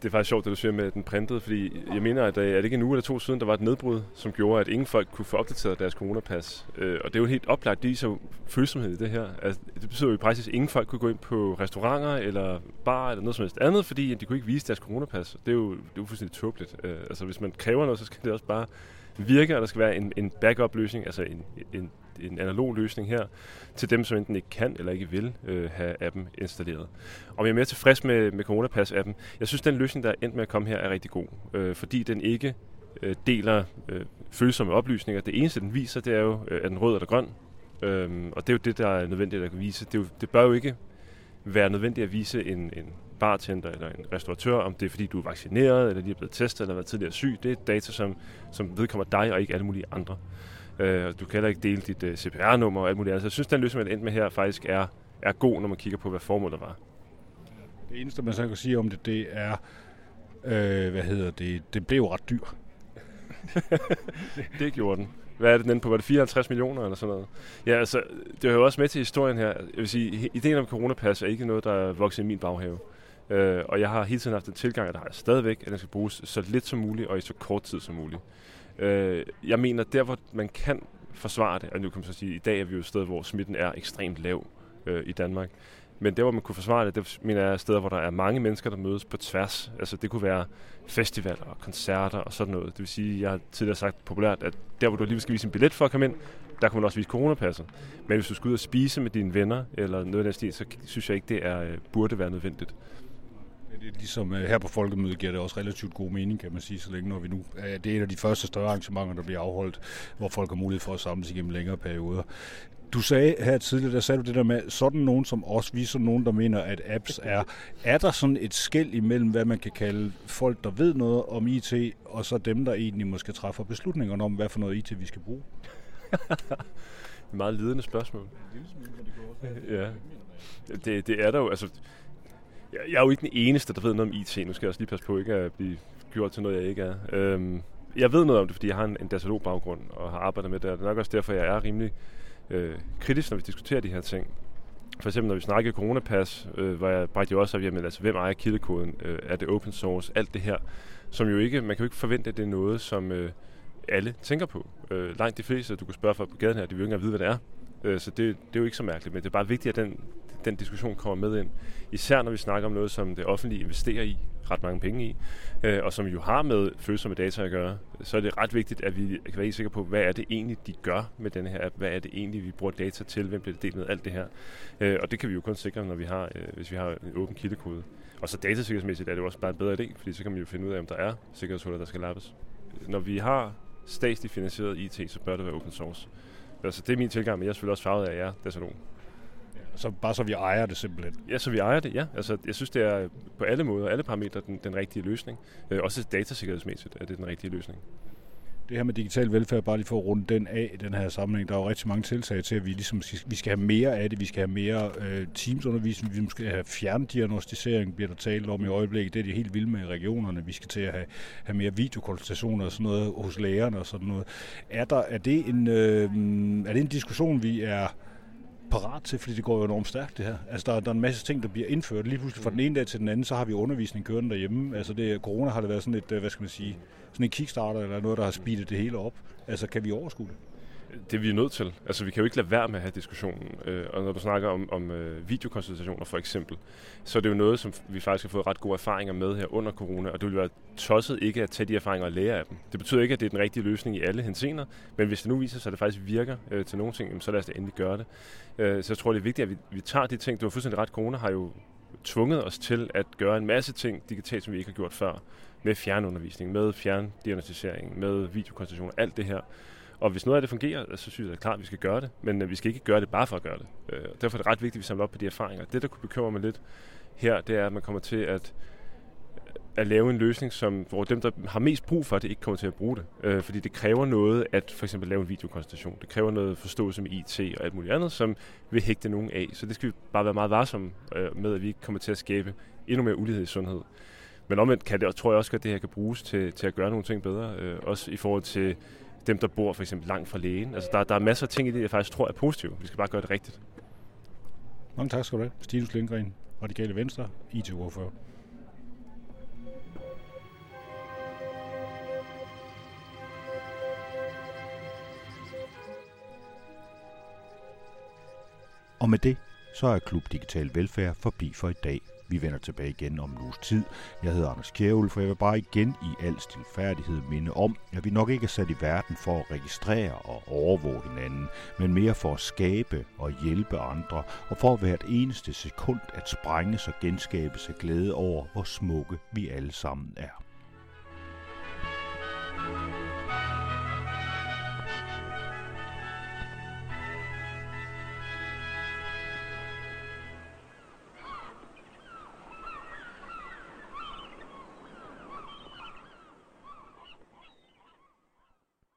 Det er faktisk sjovt, det du siger med den printede, fordi jeg mener, at øh, er det ikke en uge eller to siden, der var et nedbrud, som gjorde, at ingen folk kunne få opdateret deres coronapas. Øh, og det er jo helt oplagt, det så følsomhed i det her. Altså, det betyder jo i praksis, at ingen folk kunne gå ind på restauranter eller bar eller noget som helst andet, fordi de kunne ikke vise deres coronapas. Det er jo, det er jo fuldstændig tåbeligt. Øh, altså hvis man kræver noget, så skal det også bare virke, og der skal være en, en backup-løsning, altså en, en en analog løsning her, til dem, som enten ikke kan eller ikke vil øh, have appen installeret. Og jeg er mere tilfreds med, med Coronapass-appen. Jeg synes, den løsning, der er endt med at komme her, er rigtig god, øh, fordi den ikke øh, deler øh, følsomme oplysninger. Det eneste, den viser, det er jo, øh, er den rød eller grøn. Øhm, og det er jo det, der er nødvendigt at vise. Det, er jo, det bør jo ikke være nødvendigt at vise en, en bartender eller en restauratør, om det er fordi, du er vaccineret, eller lige er blevet testet, eller været tidligere syg. Det er data, som, som vedkommer dig og ikke alle mulige andre. Øh, du kan heller ikke dele dit uh, CPR-nummer og alt muligt andet. Så jeg synes, den løsning, man endte med her, faktisk er, er god, når man kigger på, hvad formålet var. Det eneste, man så kan sige om det, det er, øh, hvad hedder det, det blev ret dyr. det gjorde den. Hvad er det den på? Var det 54 millioner eller sådan noget? Ja, altså, det hører også med til historien her. Jeg vil sige, ideen om coronapas er ikke noget, der er vokset i min baghave. Øh, og jeg har hele tiden haft en tilgang, at der har jeg stadigvæk, at den skal bruges så lidt som muligt og i så kort tid som muligt. Øh, jeg mener, der hvor man kan forsvare det, og nu kan man så sige, at i dag er vi jo et sted, hvor smitten er ekstremt lav øh, i Danmark. Men der, hvor man kunne forsvare det, det mener jeg er steder, hvor der er mange mennesker, der mødes på tværs. Altså det kunne være festivaler og koncerter og sådan noget. Det vil sige, jeg har tidligere sagt populært, at der, hvor du alligevel skal vise en billet for at komme ind, der kan man også vise coronapasset. Men hvis du skal ud og spise med dine venner eller noget af den stil, så synes jeg ikke, det er, øh, burde være nødvendigt det er ligesom her på Folkemødet giver det også relativt god mening, kan man sige, så længe når vi nu... Det er et af de første større arrangementer, der bliver afholdt, hvor folk har mulighed for at samles igennem længere perioder. Du sagde her tidligere, der sagde du det der med, sådan nogen som os, vi er sådan nogen, der mener, at apps er. Er der sådan et skæld imellem, hvad man kan kalde folk, der ved noget om IT, og så dem, der egentlig måske træffer beslutninger om, hvad for noget IT vi skal bruge? et meget ledende spørgsmål. Ja, det, det er der jo. Altså, jeg, jeg er jo ikke den eneste, der ved noget om IT. Nu skal jeg også lige passe på ikke at blive gjort til noget, jeg ikke er. Øhm, jeg ved noget om det, fordi jeg har en, en datalog-baggrund og har arbejdet med det. Og det er nok også derfor, jeg er rimelig øh, kritisk, når vi diskuterer de her ting. For eksempel, når vi snakkede coronapas, øh, hvor jeg bragte jo også op, jamen, altså, hvem ejer kildekoden? Øh, er det open source? Alt det her, som jo ikke, man kan jo ikke forvente, at det er noget, som øh, alle tænker på. Øh, langt de fleste, du kan spørge for på gaden her, de vil jo ikke engang vide, hvad det er. Øh, så det, det er jo ikke så mærkeligt, men det er bare vigtigt, at den, den diskussion kommer med ind. Især når vi snakker om noget, som det offentlige investerer i, ret mange penge i, øh, og som jo har med følsomme data at gøre, så er det ret vigtigt, at vi kan være sikre på, hvad er det egentlig, de gør med den her app? Hvad er det egentlig, vi bruger data til? Hvem bliver det delt med? Alt det her. Øh, og det kan vi jo kun sikre, når vi har, øh, hvis vi har en åben kildekode. Og så datasikkerhedsmæssigt er det jo også bare en bedre idé, fordi så kan man jo finde ud af, om der er sikkerhedshuller, der skal lappes. Når vi har statsligt finansieret IT, så bør det være open source. Altså, det er min tilgang, men jeg er selvfølgelig også farvet af jer, datalog. Så bare så vi ejer det simpelthen? Ja, så vi ejer det, ja. Altså, jeg synes, det er på alle måder, alle parametre, den, den rigtige løsning. Øh, også datasikkerhedsmæssigt er det den rigtige løsning. Det her med digital velfærd, bare lige for at runde den af i den her sammenhæng, der er jo rigtig mange tiltag til, at vi ligesom vi skal have mere af det, vi skal have mere øh, teamsundervisning, vi skal have fjerndiagnostisering, bliver der talt om i øjeblikket, det er de helt vilde med i regionerne, vi skal til at have, have mere videokonsultationer og sådan noget hos lægerne og sådan noget. Er, der, er, det en, øh, er det en diskussion, vi er parat til, fordi det går jo enormt stærkt det her. Altså der, der er en masse ting, der bliver indført. Lige pludselig fra den ene dag til den anden, så har vi undervisning kørende derhjemme. Altså det, corona har det været sådan et, øh, hvad skal man sige, sådan en kickstarter eller noget, der har speedet det hele op. Altså kan vi overskue det? Det er vi nødt til. Altså, vi kan jo ikke lade være med at have diskussionen. Øh, og når du snakker om, om øh, videokonsultationer for eksempel, så er det jo noget, som vi faktisk har fået ret gode erfaringer med her under corona, og det vil være tosset ikke at tage de erfaringer og lære af dem. Det betyder ikke, at det er den rigtige løsning i alle hensener, men hvis det nu viser sig, at det faktisk virker øh, til nogle ting, så lad os da endelig gøre det. Øh, så jeg tror, det er vigtigt, at vi, vi tager de ting. Du har fuldstændig ret, corona har jo tvunget os til at gøre en masse ting digitalt, som vi ikke har gjort før. Med fjernundervisning, med fjerndiagnostisering, med videokonsultationer, alt det her. Og hvis noget af det fungerer, så synes jeg det klart, at vi skal gøre det. Men øh, vi skal ikke gøre det bare for at gøre det. Øh, derfor er det ret vigtigt, at vi samler op på de erfaringer. Det, der kunne bekymre mig lidt her, det er, at man kommer til at at lave en løsning, som, hvor dem, der har mest brug for det, ikke kommer til at bruge det. Øh, fordi det kræver noget at for eksempel lave en videokonsultation. Det kræver noget forståelse med IT og alt muligt andet, som vil hægte nogen af. Så det skal vi bare være meget varsomme øh, med, at vi ikke kommer til at skabe endnu mere ulighed i sundhed. Men omvendt kan det, og tror jeg også, at det her kan bruges til, til at gøre nogle ting bedre. Øh, også i forhold til dem, der bor for eksempel langt fra lægen. Altså, der, der er masser af ting i det, jeg faktisk tror er positive. Vi skal bare gøre det rigtigt. Mange tak skal du have. Stinus Lindgren, Radikale Venstre, IT-ordfører. Og med det, så er Klub Digital Velfærd forbi for i dag. Vi vender tilbage igen om en uges tid. Jeg hedder Anders Kjævel, for jeg vil bare igen i al stilfærdighed minde om, at vi nok ikke er sat i verden for at registrere og overvåge hinanden, men mere for at skabe og hjælpe andre, og for hvert eneste sekund at sprænge og genskabes af glæde over, hvor smukke vi alle sammen er. thank you